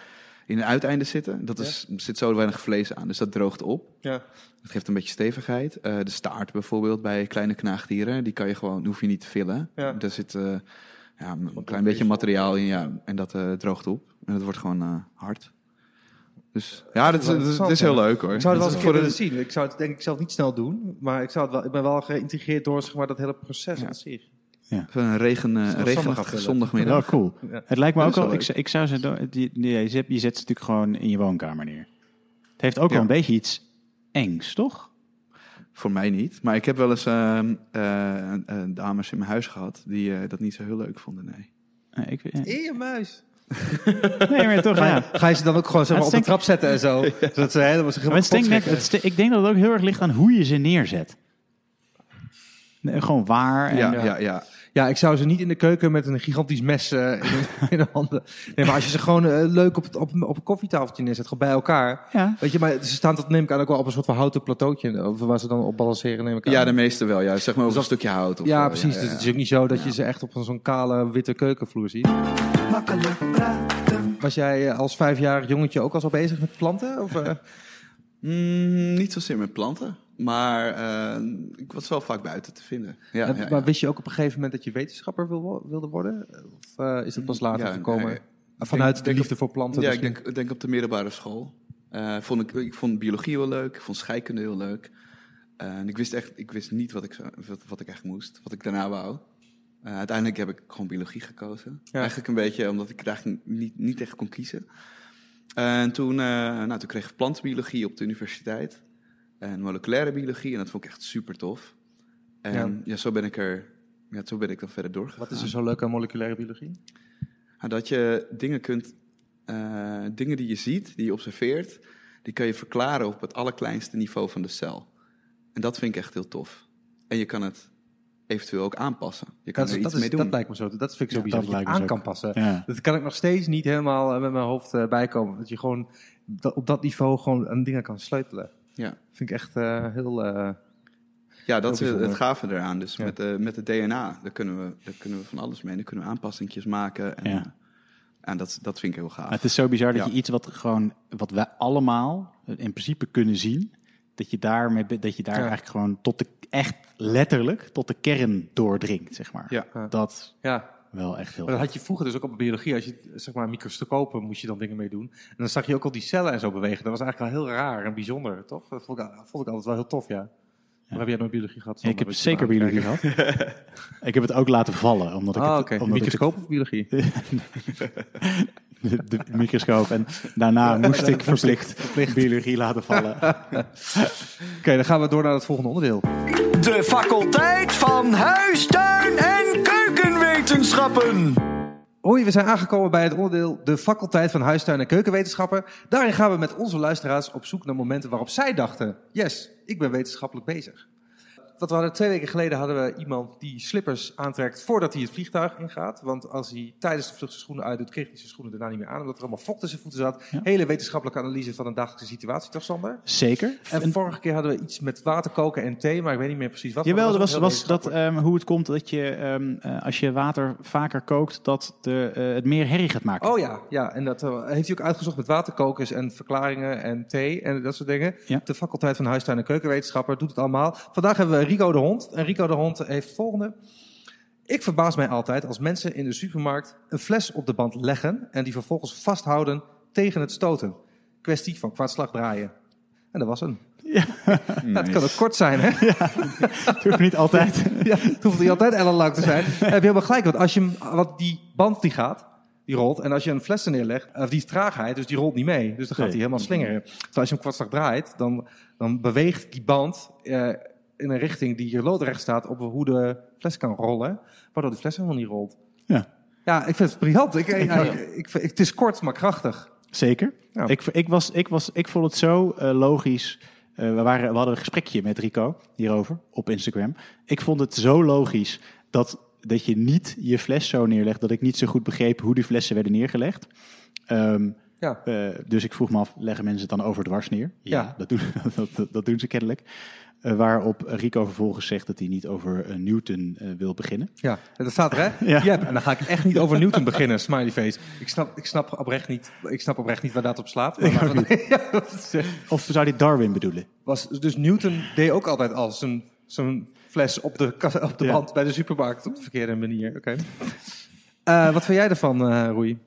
in de uiteinden zitten. Dat is, zit zo weinig vlees aan, dus dat droogt op. Ja. Dat geeft een beetje stevigheid. Eh, de staart bijvoorbeeld bij kleine knaagdieren, die kan je gewoon, hoef je niet te vullen. Ja. Daar zit eh, ja, een klein beetje materiaal in, ja, en dat eh, droogt op. En dat wordt gewoon hard. Dus ja, dat dat is, het heel leuk hoor. Ik zou het wel Dat eens een keer voor willen zien. Ik zou het denk ik zelf niet snel doen. Maar ik, zou het wel, ik ben wel geïntegreerd door zeg maar, dat hele proces aan zich. Een, een regen, eh, een regenachtige zondagmiddag. Oh, cool. Ja. Het lijkt me Dat ook al... Ik, zou- ik zou ze... do- Die, die, je, zet, je zet ze natuurlijk gewoon in je woonkamer neer. Het heeft ook Ja. wel een beetje iets engs, toch? Voor mij niet. Maar ik heb wel eens ehm, eh, eh, dames in mijn huis gehad die eh, dat niet zo heel leuk vonden. Nee. Eh, ik, eh, Eer, muis. [laughs] nee, maar toch, Ga, ja. je- ga je ze dan ook gewoon zeg maar, op de trap zetten en zo? Zodat ze helemaal zich net, ik denk dat het ook heel erg ligt aan hoe je ze neerzet. Nee, gewoon waar. En, Ja, ja. ja, ja. Ik zou ze niet in de keuken met een gigantisch mes eh, in, de, [laughs] in de handen. Nee, maar als je ze gewoon eh, leuk op, het, op, op een koffietafeltje neerzet, gewoon bij elkaar. ja. Weet je, maar ze staan dat neem ik aan ook wel op een soort van houten plateautje. Of waar ze dan op balanceren, neem ik aan. ja, de meeste wel. Ja. Zeg maar over Dus een stukje hout. Of ja, precies. Ja, Dus het is ook niet zo dat je ze echt op een zo'n kale witte keukenvloer ziet. Makkelijk praten. Was jij eh, als vijfjarig jongetje ook al zo bezig met planten? Of, eh? [laughs] Mm, niet zozeer met planten. Maar eh, ik was wel vaak buiten te vinden. Ja, maar wist je ook op een gegeven moment dat je wetenschapper wil, wilde worden? Of eh, is dat pas later gekomen? nee. Vanuit denk- de liefde voor planten? Ja, ik misschien? denk, ik denk op de middelbare school. Eh, vond ik, ik vond biologie heel leuk. Ik vond scheikunde heel leuk. En ik wist echt ik wist niet wat ik, wat, wat ik echt moest. Wat ik daarna wou. Uiteindelijk heb ik gewoon biologie gekozen. Eigenlijk een beetje omdat ik eigenlijk niet, niet echt kon kiezen. En toen, nou, toen kreeg ik plantenbiologie op de universiteit. En moleculaire biologie. En dat vond ik echt super tof. En Ja. ja. zo ben ik er... Ja, zo ben ik dan verder doorgegaan. Wat is er zo leuk aan moleculaire biologie? Nou, dat je dingen kunt, eh, dingen die je ziet, die je observeert, die kan je verklaren op het allerkleinste niveau van de cel. En dat vind ik echt heel tof. En je kan het eventueel ook aanpassen. Je kan Dat, er is- iets dat, is, mee doen. dat lijkt me zo. Dat vind ik zo Ja, bizar. dat Dat je aan kan passen. Ja. Dat kan ik nog steeds niet helemaal eh, met mijn hoofd eh, bijkomen. Dat je gewoon dat- op dat niveau gewoon aan dingen kan sleutelen. Ja, Vind ik echt eh, heel. eh, ja dat is het gave eraan. Dus Ja. met, de, met het DNA, daar kunnen, we, daar kunnen we van alles mee. Daar kunnen we aanpassingjes maken. En, Ja. eh, en dat, dat vind ik heel gaaf. Maar het is zo bizar dat Ja. je iets wat gewoon, wat wij allemaal in principe kunnen zien, dat je, daarmee, dat je daar Ja. eigenlijk gewoon tot de, echt letterlijk, tot de kern doordringt, zeg maar. Ja. Ja. Dat ja. Wel echt heel Maar dat had je vroeger dus ook op biologie. Als je zeg maar microscopen moest je dan dingen mee doen. En dan zag je ook al die cellen en zo bewegen. Dat was eigenlijk wel heel raar en bijzonder, toch? Dat vond ik, vond ik altijd wel heel tof, ja. Waar heb jij nooit biologie gehad? Ja, ik heb zeker biologie gehad. [laughs] [laughs] ik heb het ook laten vallen, omdat ik Ah, het, oké. omdat ik het- Microscoop of biologie? [laughs] de, de microscoop. En daarna moest ik verplicht, biologie laten vallen. Oké, dan gaan we door naar het volgende onderdeel. De faculteit van huistuin- en keukenwetenschappen. Hoi, we zijn aangekomen bij het onderdeel de faculteit van huistuin- en keukenwetenschappen. Daarin gaan we met onze luisteraars op zoek naar momenten waarop zij dachten... yes, ik ben wetenschappelijk bezig. Wat we hadden twee weken geleden hadden we iemand die slippers aantrekt voordat hij het vliegtuig ingaat. Want als hij tijdens de vlucht zijn schoenen uitdoet, kreeg hij zijn schoenen daarna niet meer aan. Omdat er allemaal vocht in zijn voeten zat. Ja. Hele wetenschappelijke analyse van een dagelijkse situatie, toch Sander? Zeker. En En- vorige keer hadden we iets met water koken en thee, maar ik weet niet meer precies wat. Jawel, dat was, was heel dat, ehm, hoe het komt dat je, ehm, eh, als je water vaker kookt, dat de, eh, het meer herrie gaat maken. Oh ja, ja, en dat eh, heeft hij ook uitgezocht met waterkokers en verklaringen en thee en dat soort dingen. Ja. De faculteit van Huistuin en Keukenwetenschapper doet het allemaal. Vandaag hebben we Rico de Hond. En Rico de Hond heeft het volgende. Ik verbaas mij altijd als mensen in de supermarkt een fles op de band leggen en die vervolgens vasthouden tegen het stoten. Kwestie van kwartslag draaien. En dat was een. Ja, [laughs] het kan ook kort zijn, hè? [laughs] Dat hoeft niet altijd. [laughs] Ja, het hoeft niet altijd ellenlang te zijn. Heb je helemaal gelijk. Want als je hem, want die band die gaat, die rolt. En als je een fles er neerlegt, of die is traagheid, dus die rolt niet mee. Dus dan gaat Nee. hij helemaal slingeren. Terwijl als je hem kwartslag draait, dan, dan beweegt die band eh, in een richting die hier loodrecht staat op hoe de fles kan rollen. Waardoor de fles helemaal niet rolt. Ja. Ja, ik vind het briljant. Ik, ik, ja, het is kort, maar krachtig. Zeker. Ja. Ik, ik, was, ik, was, ik vond het zo eh, logisch. Eh, we, waren, we hadden een gesprekje met Rico hierover op Instagram. Ik vond het zo logisch dat, dat je niet je fles zo neerlegt. Dat ik niet zo goed begreep hoe die flessen werden neergelegd. Ehm, Ja. eh, dus ik vroeg me af, leggen mensen het dan over dwars neer? Ja. Dat, doen, [laughs] dat, dat, dat doen ze kennelijk. Eh, waarop Rico vervolgens zegt dat hij niet over eh, Newton eh, wil beginnen. Ja, dat staat er, hè? [laughs] Ja. Yep. En dan ga ik echt niet over [laughs] Newton beginnen, smiley face. Ik snap, ik snap, oprecht, niet, ik snap oprecht niet waar dat op slaat. Maar laten we- [laughs] Ja, dat is, Of zou hij Darwin bedoelen? was, dus Newton deed ook altijd al zijn, zijn fles op de, op de Ja. band bij de supermarkt op de verkeerde manier. Oké. Wat vind jij ervan, Roei?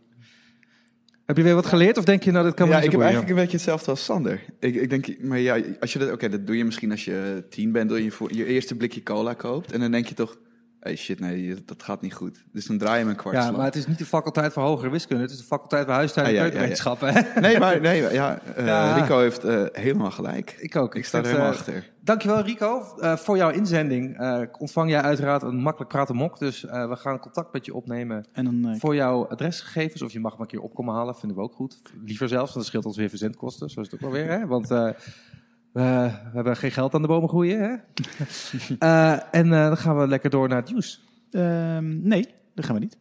Heb je weer wat geleerd of denk je nou, dit kan ja, niet ik heb eigenlijk een beetje hetzelfde als Sander. Ik, ik denk, maar ja, als je dat, oké, dat doe je misschien als je tien bent, dat je voor je eerste blikje cola koopt. En dan denk je toch, hey shit, nee, dat gaat niet goed. Dus dan draai je hem een kwart Ja, slag. maar het is niet de faculteit voor hogere wiskunde. Het is de faculteit voor huistuin en Ah, ja, ja, ja. keukenwetenschappen. hè? [laughs] Nee, maar nee, ja, eh, Ja. Rico heeft eh, helemaal gelijk. Ik ook. Ik sta er helemaal eh, achter. Dankjewel Rico Eh, voor jouw inzending. Eh, ontvang jij uiteraard een makkelijk praten mok. Dus eh, we gaan contact met je opnemen En dan, voor jouw adresgegevens. Of je mag hem een keer opkomen halen, vinden we ook goed. Liever zelfs, want dat scheelt ons weer verzendkosten. Zo is het ook wel weer. Hè? Want eh, we, we hebben geen geld aan de bomen groeien. Hè? [laughs] Eh, en eh, dan gaan we lekker door naar het nieuws. Ehm, nee, dat gaan we niet.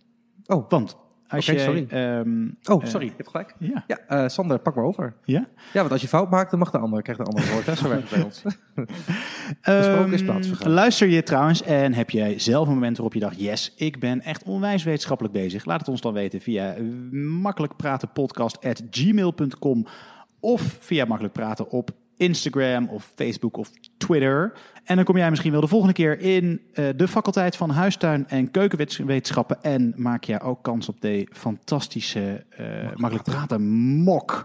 Oh, Want als jij, sorry. ehm, oh eh, sorry. Je hebt gelijk. ja. Ja, eh, Sander, pak maar over. Ja? Ja, want als je fout maakt, dan mag de ander. Krijgt de ander het woord. [laughs] Hè? Zo werkt het bij ons. [laughs] Ehm, Gesproken is plaatsvergaan. luister je trouwens en heb jij zelf een moment waarop je dacht... yes, ik ben echt onwijs wetenschappelijk bezig. Laat het ons dan weten via makkelijkpratenpodcast.gmail.com of via Makkelijk Praten op Instagram of Facebook of Twitter. En dan kom jij misschien wel de volgende keer in eh, de faculteit van Huistuin en Keukenwetenschappen... en maak jij ook kans op de fantastische eh, Makkelijk Praten mok.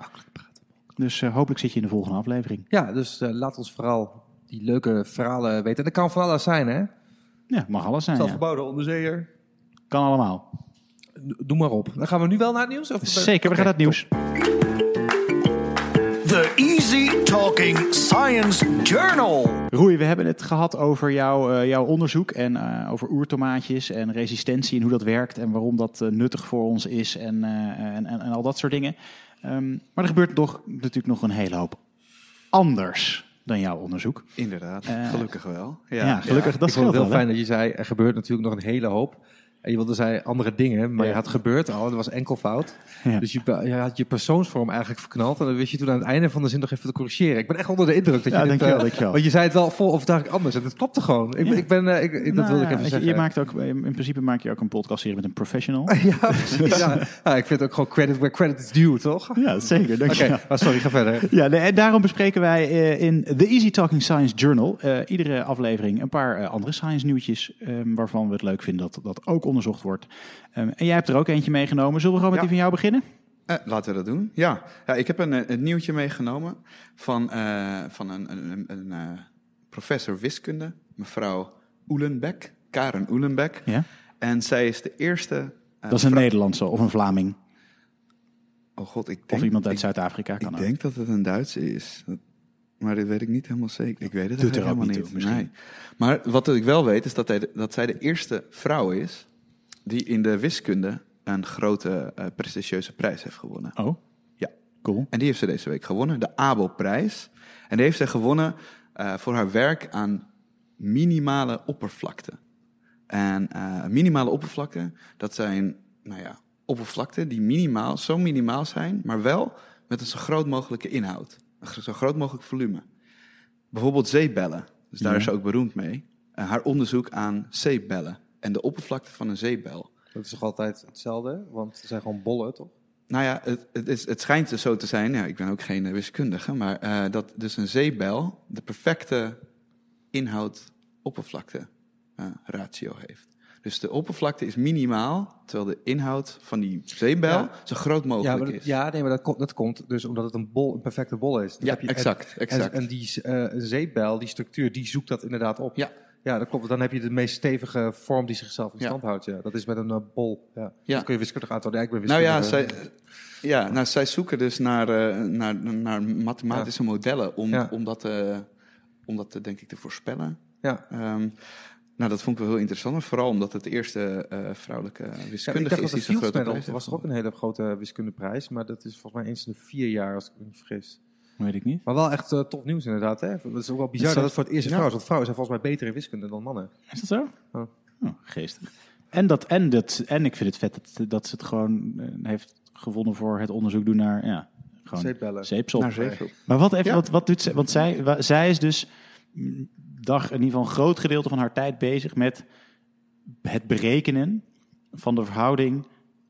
Dus eh, hopelijk zit je in de volgende aflevering. Ja, dus eh, laat ons vooral die leuke verhalen weten. En dat kan van alles zijn, hè? Ja, mag alles zijn. Ja. Zelfgebouwde onderzeeër. Kan allemaal. Doe maar op. Dan gaan we nu wel naar het nieuws? Of Zeker, we gaan naar het nieuws. The Easy Talking Science Journal. Roei, we hebben het gehad over jouw, eh, jouw onderzoek en eh, over oertomaatjes en resistentie en hoe dat werkt en waarom dat eh, nuttig voor ons is en, eh, en, en, en al dat soort dingen. Ehm, maar er gebeurt toch natuurlijk nog een hele hoop anders dan jouw onderzoek. Inderdaad, gelukkig wel. Ja, gelukkig. Dat ik vond scheelt het heel wel, hè? fijn dat je zei, er gebeurt natuurlijk nog een hele hoop. En je wilde zei andere dingen, maar Ja. je had gebeurd al. Dat was enkel fout. Ja. Dus je, je had je persoonsvorm eigenlijk verknald. En dan wist je toen aan het einde van de zin nog even te corrigeren. Ik ben echt onder de indruk dat Ja, je dit... dankjewel, eh, dankjewel. Want je zei het wel vol overtuigelijk anders. En het klopte gewoon. Ik, Ja. ik ben, eh, ik, ik- dat Nou wilde ik ja, even je, zeggen. Je maakt ook, in principe maak je ook een podcastserie met een professional. [laughs] Ja, precies. ja. Ja, ik vind ook gewoon credit where credit is due, toch? Oké, Ja, zeker. Dankjewel. maar sorry, ga verder. Ja, nee, en daarom bespreken wij eh, in The Easy Talking Science Journal iedere aflevering een paar andere science nieuwtjes ehm, waarvan we het leuk vinden dat dat ook onderzocht wordt. Ehm, en jij hebt er ook eentje meegenomen. Zullen we gewoon met Ja. die van jou beginnen? Eh, laten we dat doen. Ja, ja ik heb een, eh, een nieuwtje meegenomen van, eh, van een, een, een, eh, professor wiskunde, mevrouw Oelenbeck, Karen Oelenbeck. Ja? En zij is de eerste... eh, Dat is een Nederlandse of een Vlaming. Oh god, ik Of denk, iemand uit ik, Zuid-Afrika kan ik ook. denk dat het een Duitse is. Dat- maar dat weet ik niet helemaal zeker. Ik weet het Doet er helemaal niet toe, misschien. Nee. Maar wat ik wel weet is dat, hij, dat zij de eerste vrouw is die in de wiskunde een grote eh, prestigieuze prijs heeft gewonnen. Oh, Ja. cool. En die heeft ze deze week gewonnen, de Abelprijs. En die heeft zij gewonnen eh, voor haar werk aan minimale oppervlakte. En eh, minimale oppervlakte, dat zijn nou ja, oppervlakten die minimaal, zo minimaal zijn, maar wel met een zo groot mogelijke inhoud. Een zo groot mogelijk volume. Bijvoorbeeld zeebellen. Dus daar Ja. is ze ook beroemd mee. Haar onderzoek aan zeebellen en de oppervlakte van een zeebel. Dat is toch altijd hetzelfde? Want ze zijn gewoon bollen, toch? Nou ja, het, het, is, het schijnt dus zo te zijn, ja, ik ben ook geen eh, wiskundige, maar eh, dat dus een zeebel de perfecte inhoud-oppervlakte eh, ratio heeft. Dus de oppervlakte is minimaal, terwijl de inhoud van die zeebel Ja. zo groot mogelijk dat- is. ja nee, maar dat, komt- dat komt dus omdat het een, bol, een perfecte bol is. Dan Ja, heb je- en- exact, En, exact. en die een zeepbel, die structuur, die zoekt dat inderdaad op. Ja. Ja, dat klopt. Dan heb je de meest stevige vorm die zichzelf in Ja. stand houdt. Ja. Dat is met een eh, bol. Ja. Ja. Dat kun je wiskundig aantonen. Ja, ik ben Nou ja, zij, ja nou, zij zoeken dus naar, eh, naar, naar mathematische modellen om, om, dat, te, om dat te, denk ik te voorspellen. Ja. Ehm, nou, dat vond ik wel heel interessant, vooral omdat het de eerste eh, vrouwelijke wiskundige is die zo'n grote prijs was toch ook een hele grote wiskundeprijs. Maar dat is volgens mij eens in de vier jaar, als ik me niet vergis. Weet ik niet. Maar wel echt eh, tof nieuws inderdaad. Hè? Het is ook wel bizar dat dat- het voor het eerst een ja. vrouw is. Want vrouwen zijn volgens mij beter in wiskunde dan mannen. Is dat zo? Oh. Oh, geestig. En, dat, en, dat, en ik vind het vet dat, dat ze het gewoon eh, heeft gevonden voor het onderzoek doen naar ja, gewoon Zeepbellen. zeepsop. Naar zeepsop. Maar wat, even, Ja. wat, wat doet zij? Want zij, wa- zij is dus dag, in ieder geval een groot gedeelte van haar tijd bezig met het berekenen van de verhouding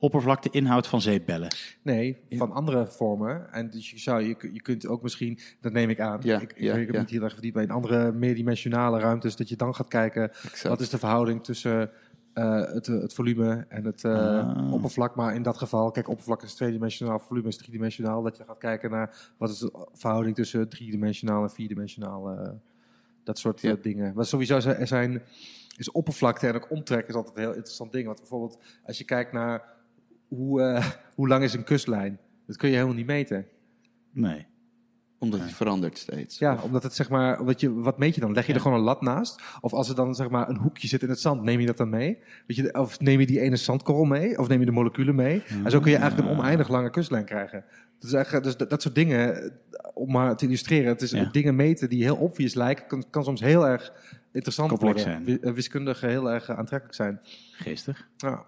oppervlakte-inhoud van zeepbellen. Nee, van andere vormen. En dus je, zou, je, je kunt ook misschien, dat neem ik aan, Ja, ik, ik, ja, ik heb ja. niet heel erg verdiept bij in andere meerdimensionale ruimtes, dat je dan gaat kijken, Exact. wat is de verhouding tussen eh, het, het volume en het eh, Ah. oppervlak. Maar in dat geval, kijk, oppervlak is tweedimensionaal, volume is driedimensionaal. Dat je gaat kijken naar wat is de verhouding tussen driedimensionaal en vierdimensionaal. eh, dat soort Ja. dingen. Maar sowieso zijn, er zijn, is oppervlakte en ook omtrek is altijd een heel interessant ding. Want bijvoorbeeld, als je kijkt naar hoe, eh, hoe lang is een kustlijn? Dat kun je helemaal niet meten. Nee. Omdat het verandert steeds. Ja, omdat het zeg maar, omdat je, wat meet je dan? Leg je Ja. er gewoon een lat naast? Of als er dan zeg maar een hoekje zit in het zand, neem je dat dan mee? Weet je, of neem je die ene zandkorrel mee? Of neem je de moleculen mee? En zo kun je eigenlijk een oneindig lange kustlijn krijgen. Dus, eigenlijk, dus dat, dat soort dingen, eh, om maar te illustreren, het is Ja. dingen meten die heel obvious lijken, kan, kan soms heel erg interessant Complex worden. zijn. Eh, Wiskundig heel erg aantrekkelijk zijn. Geestig. Ja.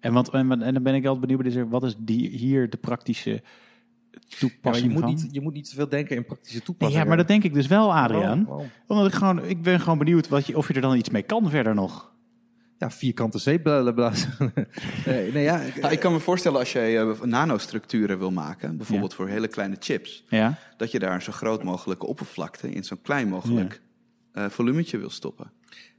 En, wat, en, dan ben ik altijd benieuwd, is er- wat is die, hier de praktische Ja, toepassing je, moet van? niet, je moet niet zoveel denken in praktische Nee, toepassingen. ja, maar dat denk ik dus wel, Adriaan. Oh, oh. Omdat ik gewoon, ik ben gewoon benieuwd wat je, of je er dan iets mee kan verder nog. Ja, vierkante zeepbellen blazen. [laughs] nee, nee, ja, ik- Nou, ik kan me voorstellen als jij eh, nanostructuren wil maken, bijvoorbeeld voor hele kleine chips, Ja. dat je daar een zo groot mogelijke oppervlakte in zo'n klein mogelijk eh volumetje wil stoppen.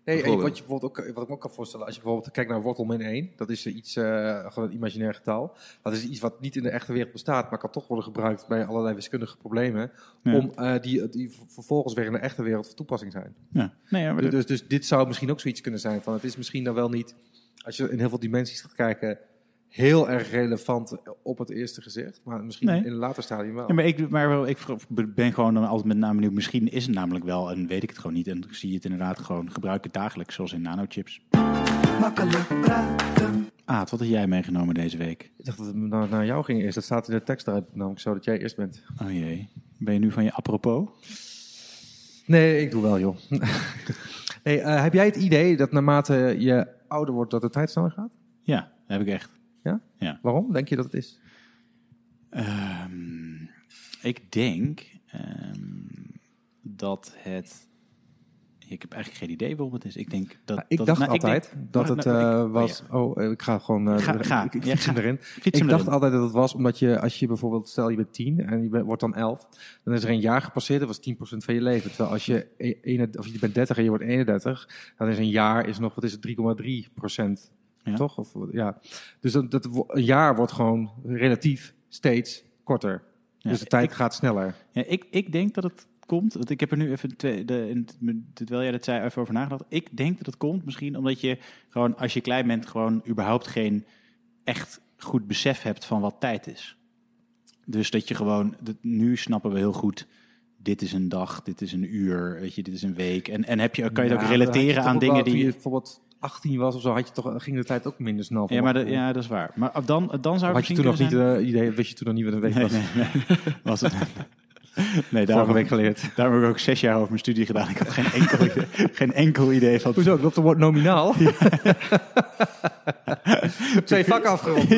Nee, en wat, je bijvoorbeeld ook, wat ik me ook kan voorstellen, als je bijvoorbeeld kijkt naar wortel min 1, dat is iets, eh, gewoon een imaginair getal. Dat is iets wat niet in de echte wereld bestaat, maar kan toch worden gebruikt bij allerlei wiskundige problemen. Ja. Om eh, die, die vervolgens weer in de echte wereld van toepassing zijn. ja. Nee, ja, maar dat- Dus, dus dit zou misschien ook zoiets kunnen zijn van, het is misschien dan wel niet, als je in heel veel dimensies gaat kijken, heel erg relevant op het eerste gezicht. Maar misschien Nee. in een later stadium wel. Ja, maar ik, maar wel, ik ben gewoon dan altijd met name benieuwd. Misschien is het namelijk wel en weet ik het gewoon niet. En zie je het inderdaad gewoon gebruiken dagelijks, zoals in nanochips. Makkelijk praten. Aad, wat heb jij meegenomen deze week? Ik dacht dat het naar, naar jou ging eerst. Dat staat in de tekst eruit, namelijk zo dat jij eerst bent. Oh jee. Ben je nu van je apropos? Nee, ik doe wel, joh. [laughs] nee, eh, heb jij het idee dat naarmate je ouder wordt, dat de tijd sneller gaat? Ja, dat heb ik echt. Waarom denk je dat het is? Ehm, ik denk ehm, dat het. Ik heb eigenlijk geen idee waarom het is. Ik denk dat. Nou, ik dat, dacht nou, ik altijd denk- dat het ik- was... Oh, eh, ik ga gewoon... eh, Ga- ga. Ik, Ja, ga. erin. Ik dacht erin. altijd dat het was omdat je, als je bijvoorbeeld, stel je bent 10 en je bent- wordt dan 11, dan is er een jaar gepasseerd, dat was 10% van je leven. Terwijl als je, e- ene, of je bent 30 en je wordt 31, dan is een jaar is nog, wat is het, 3,3%. Ja. Toch? Of, ja. Dus dat, dat, een jaar wordt gewoon relatief steeds korter. Ja, dus de tijd ik- gaat sneller. Ja, ik, ik denk dat het komt. Want ik heb er nu even, twee, de, terwijl jij dat zei, even over nagedacht. Ik denk dat het komt misschien omdat je gewoon, als je klein bent, gewoon überhaupt geen echt goed besef hebt van wat tijd is. Dus dat je gewoon, dat, nu snappen we heel goed, dit is een dag, dit is een uur, weet je, dit is een week. En, en heb je, kan je het Ja, ook relateren aan dingen die... Je bijvoorbeeld 18 was of zo, had je toch, ging de tijd ook minder snel. Ja, maar de- ja, dat is waar. Maar dan, dan zou het had je toen nog niet eh idee, wist je toen nog niet wat een week Nee, was? nee, nee. Was het, [laughs] Nee, daarom, week geleerd. daarom heb ik ook zes jaar over mijn studie gedaan. Ik had geen enkel, idee, [laughs] geen enkel idee van... Hoezo? Ik loopt woord nominaal. [laughs] Twee vakken afgerond.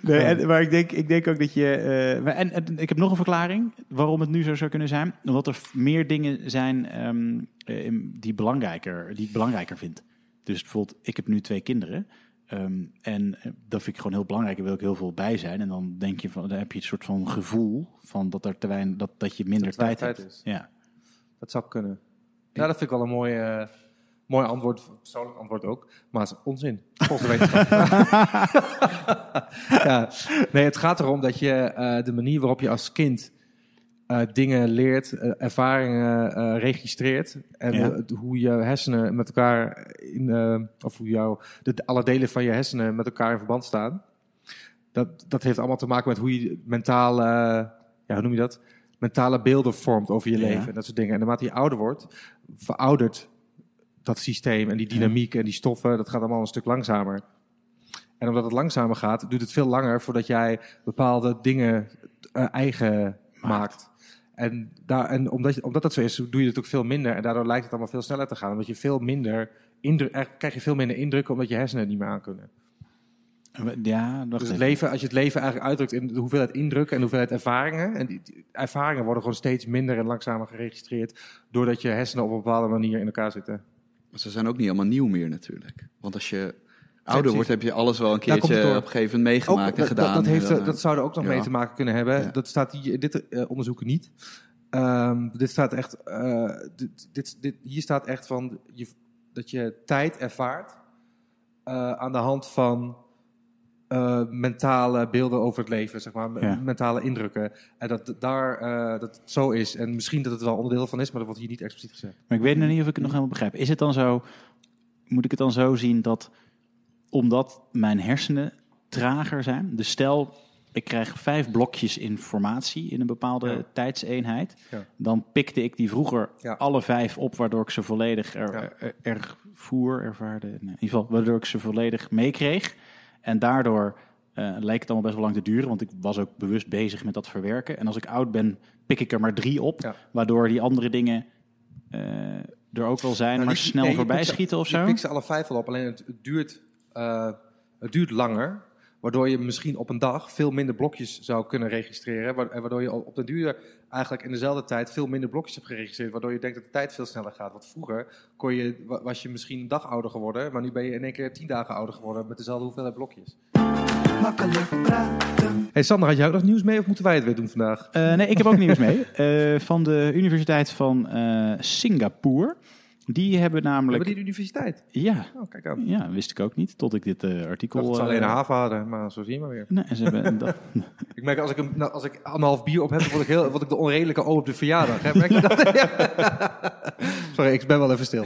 Nee, en, maar ik denk, ik denk ook dat je. eh, maar en, en ik heb nog een verklaring waarom het nu zo zou kunnen zijn. Omdat er meer dingen zijn ehm, eh, die, belangrijker, die ik belangrijker vind. Dus bijvoorbeeld, ik heb nu twee kinderen. Ehm, en eh, dat vind ik gewoon heel belangrijk. Daar wil ik heel veel bij zijn. En dan denk je van, dan heb je een soort van gevoel van dat er te weinig, dat, dat je minder Dat er tijd, tijd hebt. is. Ja. Dat zou kunnen. Ja, dat vind ik wel een mooi, mooi antwoord. Persoonlijk antwoord ook. Maar het is onzin. Volgens de [laughs] wetenschap. [laughs] ja. Nee, het gaat erom dat je eh, de manier waarop je als kind eh, dingen leert, eh, ervaringen eh, registreert. En Ja. hoe je hersenen met elkaar in, of hoe jouw, de, alle delen van je hersenen met elkaar in verband staan. Dat, dat heeft allemaal te maken met hoe je mentale, ja, hoe noem je dat? Mentale beelden vormt over je Ja. leven en dat soort dingen. En naarmate je ouder wordt, veroudert dat systeem en die dynamiek en die stoffen, dat gaat allemaal een stuk langzamer. En omdat het langzamer gaat, duurt het veel langer voordat jij bepaalde dingen eigen maakt. En, daar, en omdat, je- omdat dat zo is, doe je het ook veel minder. En daardoor lijkt het allemaal veel sneller te gaan. Omdat je veel minder indruk, eigenlijk krijg je veel minder indrukken omdat je hersenen het niet meer aankunnen. Ja, Dus het even. leven, als je het leven eigenlijk uitdrukt in de hoeveelheid indrukken en de hoeveelheid ervaringen. En die, die ervaringen worden gewoon steeds minder en langzamer geregistreerd. Doordat je hersenen op een bepaalde manier in elkaar zitten. Maar ze zijn ook niet allemaal nieuw meer natuurlijk. Want als je ouder wordt, heb je alles wel een keertje op een gegeven moment meegemaakt Ook, en dat, gedaan. dat, dat, heeft, En dan, eh, dat zou er ook nog ja. mee te maken kunnen hebben. Ja. Dat staat hier, dit eh, onderzoeken niet. Ehm, dit staat echt, eh, dit, dit, dit, hier staat echt van je, dat je tijd ervaart eh, aan de hand van eh, mentale beelden over het leven, zeg maar, Ja. mentale indrukken. En dat daar eh, dat het zo is. En misschien dat het wel onderdeel van is, maar dat wordt hier niet expliciet gezegd. Maar ik weet nog niet of ik het nog helemaal begrijp. Is het dan zo, moet ik het dan zo zien dat omdat mijn hersenen trager zijn, dus stel ik krijg vijf blokjes informatie in een bepaalde Ja. tijdseenheid, Ja. dan pikte ik die vroeger Ja. alle vijf op, waardoor ik ze volledig er, er, ervaarde, nee, in ieder geval, waardoor ik ze volledig meekreeg. En daardoor eh, leek het allemaal best wel lang te duren, want ik was ook bewust bezig met dat verwerken. En als ik oud ben, pik ik er maar drie op, waardoor die andere dingen eh, er ook wel zijn, Nou, maar die- snel nee, voorbij schieten of zo. pikt ze alle vijf wel op, alleen het, het duurt, eh, het duurt langer. Waardoor je misschien op een dag veel minder blokjes zou kunnen registreren. wa- en Waardoor je op den duur eigenlijk in dezelfde tijd veel minder blokjes hebt geregistreerd. Waardoor je denkt dat de tijd veel sneller gaat. Want vroeger kon je, wa- was je misschien een dag ouder geworden. Maar nu ben je in één keer tien dagen ouder geworden met dezelfde hoeveelheid blokjes. Makkelijk praten. Hey Sander, had jij ook nog nieuws mee of moeten wij het weer doen vandaag? Eh, nee, ik heb ook [laughs] nieuws mee. Eh, van de Universiteit van eh, Singapore. Die hebben namelijk... hebben die universiteit. Ja, Oh, kijk aan. ja, wist ik ook niet, tot ik dit eh, Ik artikel... dat eh, alleen een haven hadden, maar zo zie je maar weer. Nee, ze hebben, [laughs] dat, Ik merk als ik, een, nou, als ik anderhalf bier op heb, word ik, heel, word ik de onredelijke oom op de verjaardag. Hè? Merk je dat? [laughs] [laughs] Sorry, ik ben wel even stil.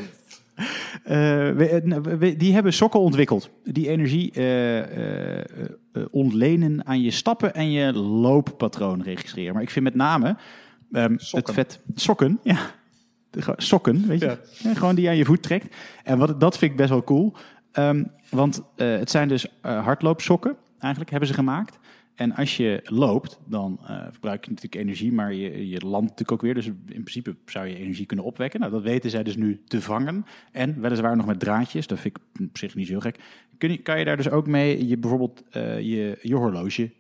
Eh, we- eh, nou, we- die hebben sokken ontwikkeld. Die energie eh, eh, eh, eh, ontlenen aan je stappen en je looppatroon registreren. Maar ik vind met name ehm, het vet... Sokken, ja. Sokken, weet je. Ja. Ja, gewoon die aan je voet trekt. En wat, dat vind ik best wel cool. Ehm, want eh, het zijn dus eh, hardloopsokken, eigenlijk, hebben ze gemaakt. En als je loopt, dan eh, verbruik je natuurlijk energie, maar je, je landt natuurlijk ook weer. Dus in principe zou je energie kunnen opwekken. Nou, dat weten zij dus nu te vangen. En weliswaar nog met draadjes, dat vind ik op zich niet zo heel gek. Kun je, kan je daar dus ook mee je, bijvoorbeeld je, je horloge,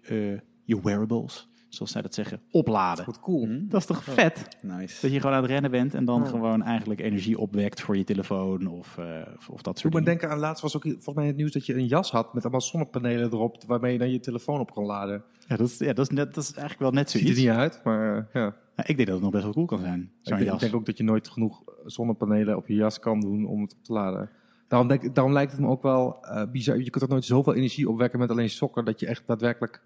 je wearables, zoals zij dat zeggen, opladen. Wat cool. Dat is toch vet? Nice. Dat je gewoon aan het rennen bent en dan Ja. gewoon eigenlijk energie opwekt voor je telefoon of, eh, of, of dat soort dingen. denken aan laatst was ook volgens mij het nieuws dat je een jas had met allemaal zonnepanelen erop, waarmee je dan je telefoon op kon laden. Ja, dat is, ja, dat is, net, dat is eigenlijk wel net Ziet zoiets. er niet uit, maar eh, ja. Ja, ik denk dat het nog best wel cool kan zijn, Ik zo'n denk, jas. ik denk ook dat je nooit genoeg zonnepanelen op je jas kan doen om het op te laden. Daarom, denk, daarom lijkt het me ook wel eh, bizar. Je kunt toch nooit zoveel energie opwekken met alleen sokken dat je echt daadwerkelijk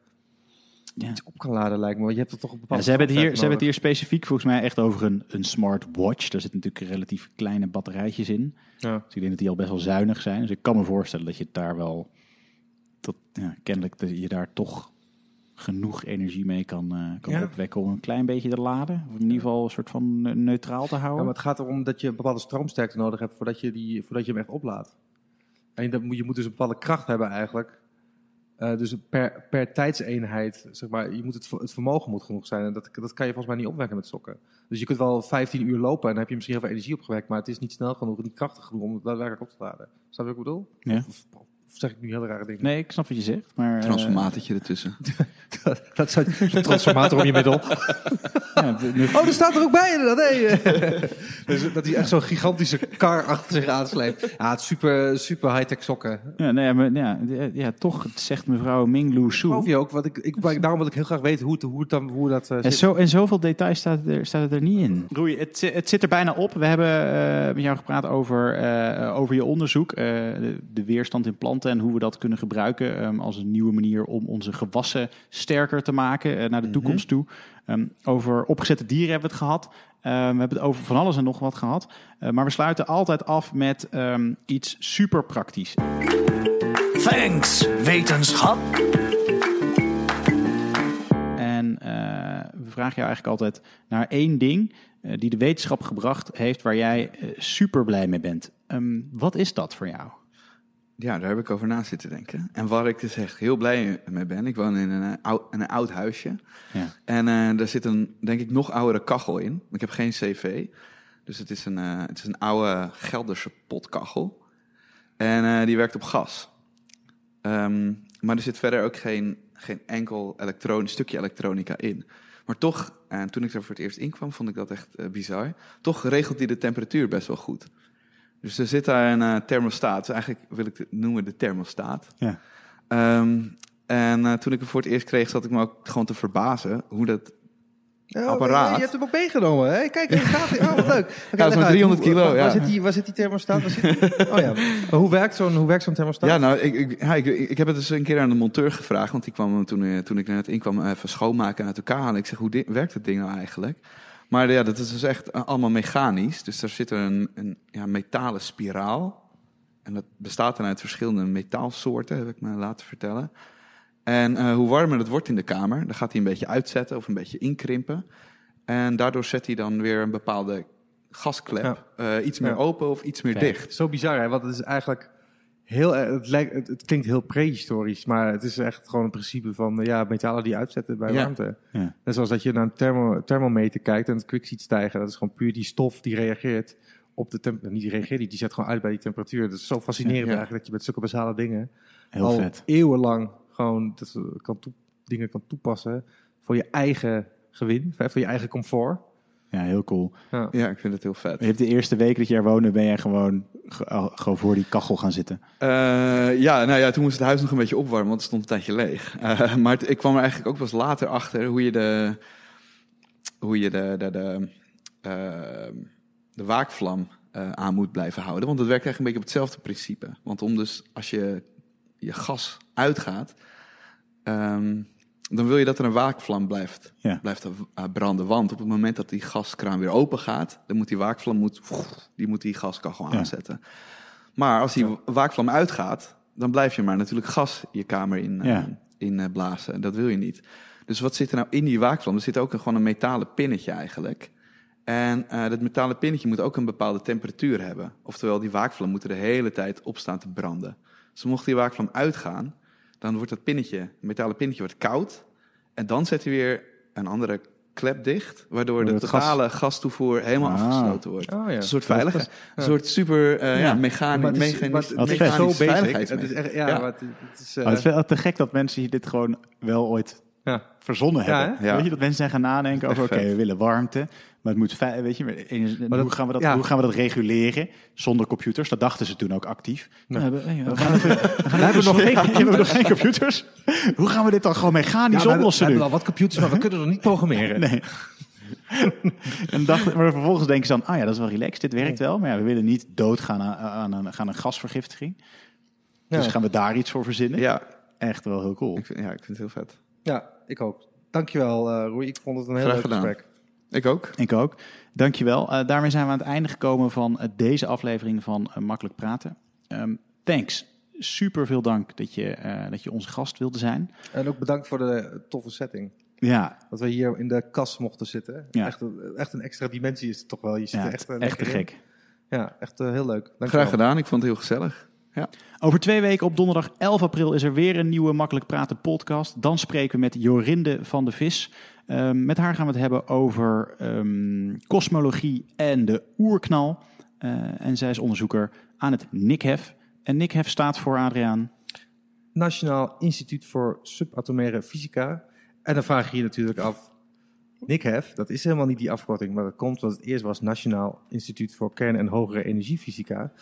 Ja. iets op kan laden, lijkt me. Want je hebt er toch Ja, bepaalde ze, hebben het hier, ze hebben het hier specifiek volgens mij echt over een, een smartwatch. Daar zitten natuurlijk relatief kleine batterijtjes in. Ja. Dus ik denk dat die al best wel zuinig zijn. Dus ik kan me voorstellen dat je het daar wel... Dat, ja, kennelijk dat je daar toch genoeg energie mee kan, eh, kan Ja. opwekken om een klein beetje te laden. Of in ieder geval een soort van neutraal te Ja, houden. maar het gaat erom dat je een bepaalde stroomsterkte nodig hebt voordat je, die, voordat je hem echt oplaadt. En dat moet, je moet dus een bepaalde kracht hebben eigenlijk Eh, dus per, per tijdseenheid, zeg maar, je moet het, het vermogen moet genoeg zijn. En dat, dat kan je volgens mij niet opwekken met sokken. Dus je kunt wel 15 uur lopen en dan heb je misschien heel veel energie opgewekt, maar het is niet snel genoeg, niet krachtig genoeg om het daadwerkelijk op te laden. Snap je wat ik bedoel? Ja. Of, of- of zeg ik nu hele rare dingen? Nee, ik snap wat je zegt. Maar, eh, Transformatortje ertussen. [laughs] dat is [laughs] een transformator om je middel. [laughs] ja, Oh, er staat er ook bij inderdaad. Hey. dus dat hij echt zo'n gigantische kar achter zich aansleept. Ja, het is super, super high-tech sokken. ja, nee, maar, ja, ja, toch zegt mevrouw Minglu Su. Geloof je ook? Wat ik, ik, daarom wil ik heel graag weten hoe, het, hoe, het dan, hoe dat eh, En, zo, en zoveel details staat het er, staat het er niet in. Roei, het, het zit er bijna op. We hebben eh, met jou gepraat over, eh, over je onderzoek. eh, de, de weerstand in planten en hoe we dat kunnen gebruiken ehm, als een nieuwe manier om onze gewassen sterker te maken eh, naar de toekomst toe. Ehm, over opgezette dieren hebben we het gehad. Ehm, we hebben het over van alles en nog wat gehad. Eh, maar we sluiten altijd af met ehm, iets super praktisch. Thanks, wetenschap. En eh, we vragen jou eigenlijk altijd naar één ding die de wetenschap gebracht heeft waar jij super blij mee bent. Ehm, wat is dat voor jou? Ja, daar heb ik over na zitten denken. En waar ik dus echt heel blij mee ben. Ik woon in een, eh, oud, in een oud huisje. Ja. En eh daar zit een, denk ik, nog oudere kachel in. Ik heb geen cv. Dus het is een, eh, het is een oude Gelderse potkachel. En die werkt op gas. Ehm, maar er zit verder ook geen, geen enkel elektronisch stukje elektronica in. Maar toch, en toen ik er voor het eerst in kwam, vond ik dat echt bizar. Toch regelt hij de temperatuur best wel goed. Dus er zit daar een eh, thermostaat. Dus eigenlijk wil ik het noemen de thermostaat. Ja. Ehm, en eh, toen ik hem voor het eerst kreeg, zat ik me ook gewoon te verbazen hoe dat Oh, apparaat. Je hebt hem ook meegenomen, hè? Kijk, hij gaat. Oh, wat leuk. Oké, dat is maar uit. 300 Hoe- kilo, Waar, waar ja. zit die, waar zit die thermostaat? Waar zit die? Oh ja. Maar hoe werkt zo'n hoe werkt zo'n thermostaat? Ja, nou, ik, ik, ja, ik, ik heb het dus een keer aan de monteur gevraagd. Want die kwam toen, eh, toen ik net inkwam even schoonmaken en uit elkaar halen. Ik zeg, hoe werkt het ding nou eigenlijk? Maar ja, dat is dus echt eh, allemaal mechanisch. Dus daar zit een, een ja, metalen spiraal. En dat bestaat dan uit verschillende metaalsoorten, heb ik me laten vertellen. En eh, hoe warmer het wordt in de kamer, dan gaat hij een beetje uitzetten of een beetje inkrimpen. En daardoor zet hij dan weer een bepaalde gasklep eh, iets meer Ja. open of iets meer Kijk. dicht. Zo bizar, hè? Want het is eigenlijk heel... erg- Het, lijkt, het, het klinkt heel prehistorisch, maar het is echt gewoon een principe van... eh, Ja, metalen die uitzetten bij Ja. warmte. Ja. Net zoals dat je naar een thermo, thermometer kijkt en het kwik ziet stijgen. Dat is gewoon puur die stof die reageert op de temperatuur. Niet die reageert, die- die zet gewoon uit bij die temperatuur. Dat is zo fascinerend Ja. eigenlijk dat je met zulke basale dingen... Heel al vet. eeuwenlang gewoon dat, kan toe- dingen kan toepassen voor je eigen gewin, voor je eigen comfort. Ja, heel cool. Ja. Ja, ik vind het heel vet. Je hebt de eerste week dat je er woonde, ben jij gewoon, gewoon voor die kachel gaan zitten. Eh, ja, nou ja, toen moest het huis nog een beetje opwarmen, want het stond een tijdje leeg. Eh, maar het- ik kwam er eigenlijk ook pas later achter hoe je de, hoe je de, de, de, eh, de waakvlam eh, aan moet blijven houden. Want het werkt eigenlijk een beetje op hetzelfde principe. Want om dus, als je je gas uitgaat, ehm, dan wil je dat er een waakvlam blijft, Ja. blijft eh, branden. Want op het moment dat die gaskraan weer open gaat, dan moet die waakvlam moet, die, moet die gaskachel Ja. aanzetten. Maar als die waakvlam uitgaat, dan blijf je maar natuurlijk gas je kamer in, eh, in eh, blazen. En dat wil je niet. Dus wat zit er nou in die waakvlam? Er zit ook een, gewoon een metalen pinnetje eigenlijk. En dat metalen pinnetje moet ook een bepaalde temperatuur hebben. Oftewel, die waakvlam moet er de hele tijd op staan te branden. Dus mocht die waakvlam uitgaan, dan wordt dat pinnetje, het metalen pinnetje wordt koud. En dan zet hij weer een andere klep dicht, waardoor de gas- totale gastoevoer helemaal Ah. afgesloten wordt. Oh ja. Een soort veilige, een soort super eh, ja. Mechanisch, Maar het is- mechanisch, het- is zo mechanisch basic. Het is echt, ja, het, is... eh, het is wel te gek dat mensen dit gewoon wel ooit ja. verzonnen Ja, hebben. Weet je, dat mensen zijn gaan nadenken over, oké, we willen warmte, maar het moet, weet je, maar dat- hoe, gaan we dat, ja. hoe gaan we dat reguleren zonder computers? Dat dachten ze toen ook actief. Nee. Nou, we, we gaan even, we gaan [laughs] hebben even- nog geen Ja, hebben we nog geen computers? hoe gaan we dit dan gewoon mechanisch Ja, oplossen we nu? hebben al wat computers, maar we kunnen er niet programmeren. [laughs] Nee. [laughs] en dacht, maar vervolgens denken ze dan, ah ja, dat is wel relaxed, dit werkt wel. Maar ja, we willen niet doodgaan aan, aan, een, aan een gasvergiftiging. Dus Ja. gaan we daar iets voor verzinnen. Ja, Echt wel heel cool. ik vind, ja, ik vind het heel vet. Ja, ik ook. Dankjewel, eh Roei. Ik vond het een heel Graag leuk gedaan. gesprek. Ik ook. Ik ook. Dankjewel. Uh, daarmee zijn we aan het einde gekomen van eh, deze aflevering van eh, Makkelijk Praten. Ehm, thanks. Super veel dank dat je, eh, dat je onze gast wilde zijn. En ook bedankt voor de toffe setting. Ja, Dat we hier in de kas mochten zitten. Ja. Echt, een- echt een extra dimensie is het toch wel. Je zit ja echt, echt te in. gek. Ja, echt heel leuk. Dankjewel. Graag gedaan. Ik vond het heel gezellig. Ja. Over twee weken op donderdag 11 april is er weer een nieuwe Makkelijk Praten podcast. Dan spreken we met Jorinde van de Vis. Um, met haar gaan we het hebben over um, kosmologie en de oerknal. Uh, en zij is onderzoeker aan het NICHEF. En NICHEF staat voor, Adriaan? Nationaal Instituut voor Subatomaire Fysica. En dan vraag je je natuurlijk af, NICHEF, dat is helemaal niet die afkorting, maar dat komt omdat het eerst was Nationaal Instituut voor Kern- en Hogere Energiefysica.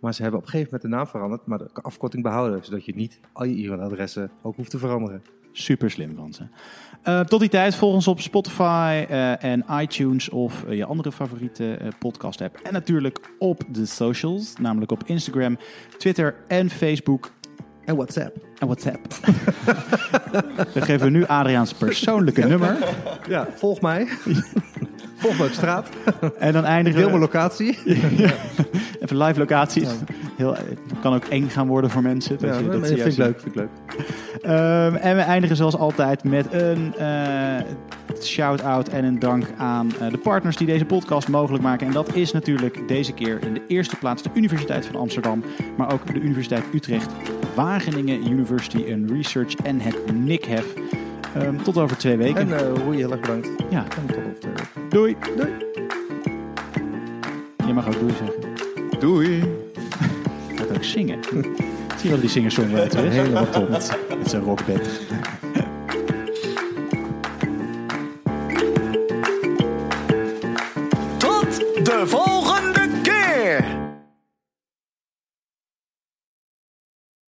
Maar ze hebben op een gegeven moment de naam veranderd, maar de afkorting behouden, zodat je niet al je e-mailadressen ook hoeft te veranderen. Super slim van ze. Uh, tot die tijd volg ons op Spotify uh, en iTunes of uh, je andere favoriete podcast app. En natuurlijk op de socials, namelijk op Instagram, Twitter en Facebook. En WhatsApp. En WhatsApp. [laughs] Dan geven we nu Adriaans persoonlijke nummer. Ja, volg mij. [laughs] volg me op straat. [laughs] En dan eindigen Deel mijn locatie. [laughs] Even live locaties. Heel, het kan ook eng gaan worden voor mensen. Ja, dat vind ik leuk. Vind ik leuk. Um, en we eindigen zoals altijd met een uh, shout-out en een dank aan uh, de partners die deze podcast mogelijk maken. En dat is natuurlijk deze keer in de eerste plaats de Universiteit van Amsterdam, maar ook de Universiteit Utrecht, Wageningen University and Research en het NICHEF. Um, tot over twee weken. En uh, Roei, heel erg bedankt. Ja. En tot over twee weken. Doei. Doei. Je mag ook doei zeggen. Doei. Gaat ook zingen. [laughs] Zie je wel die singer-songwriter is? Helemaal top. Met zijn rockbed.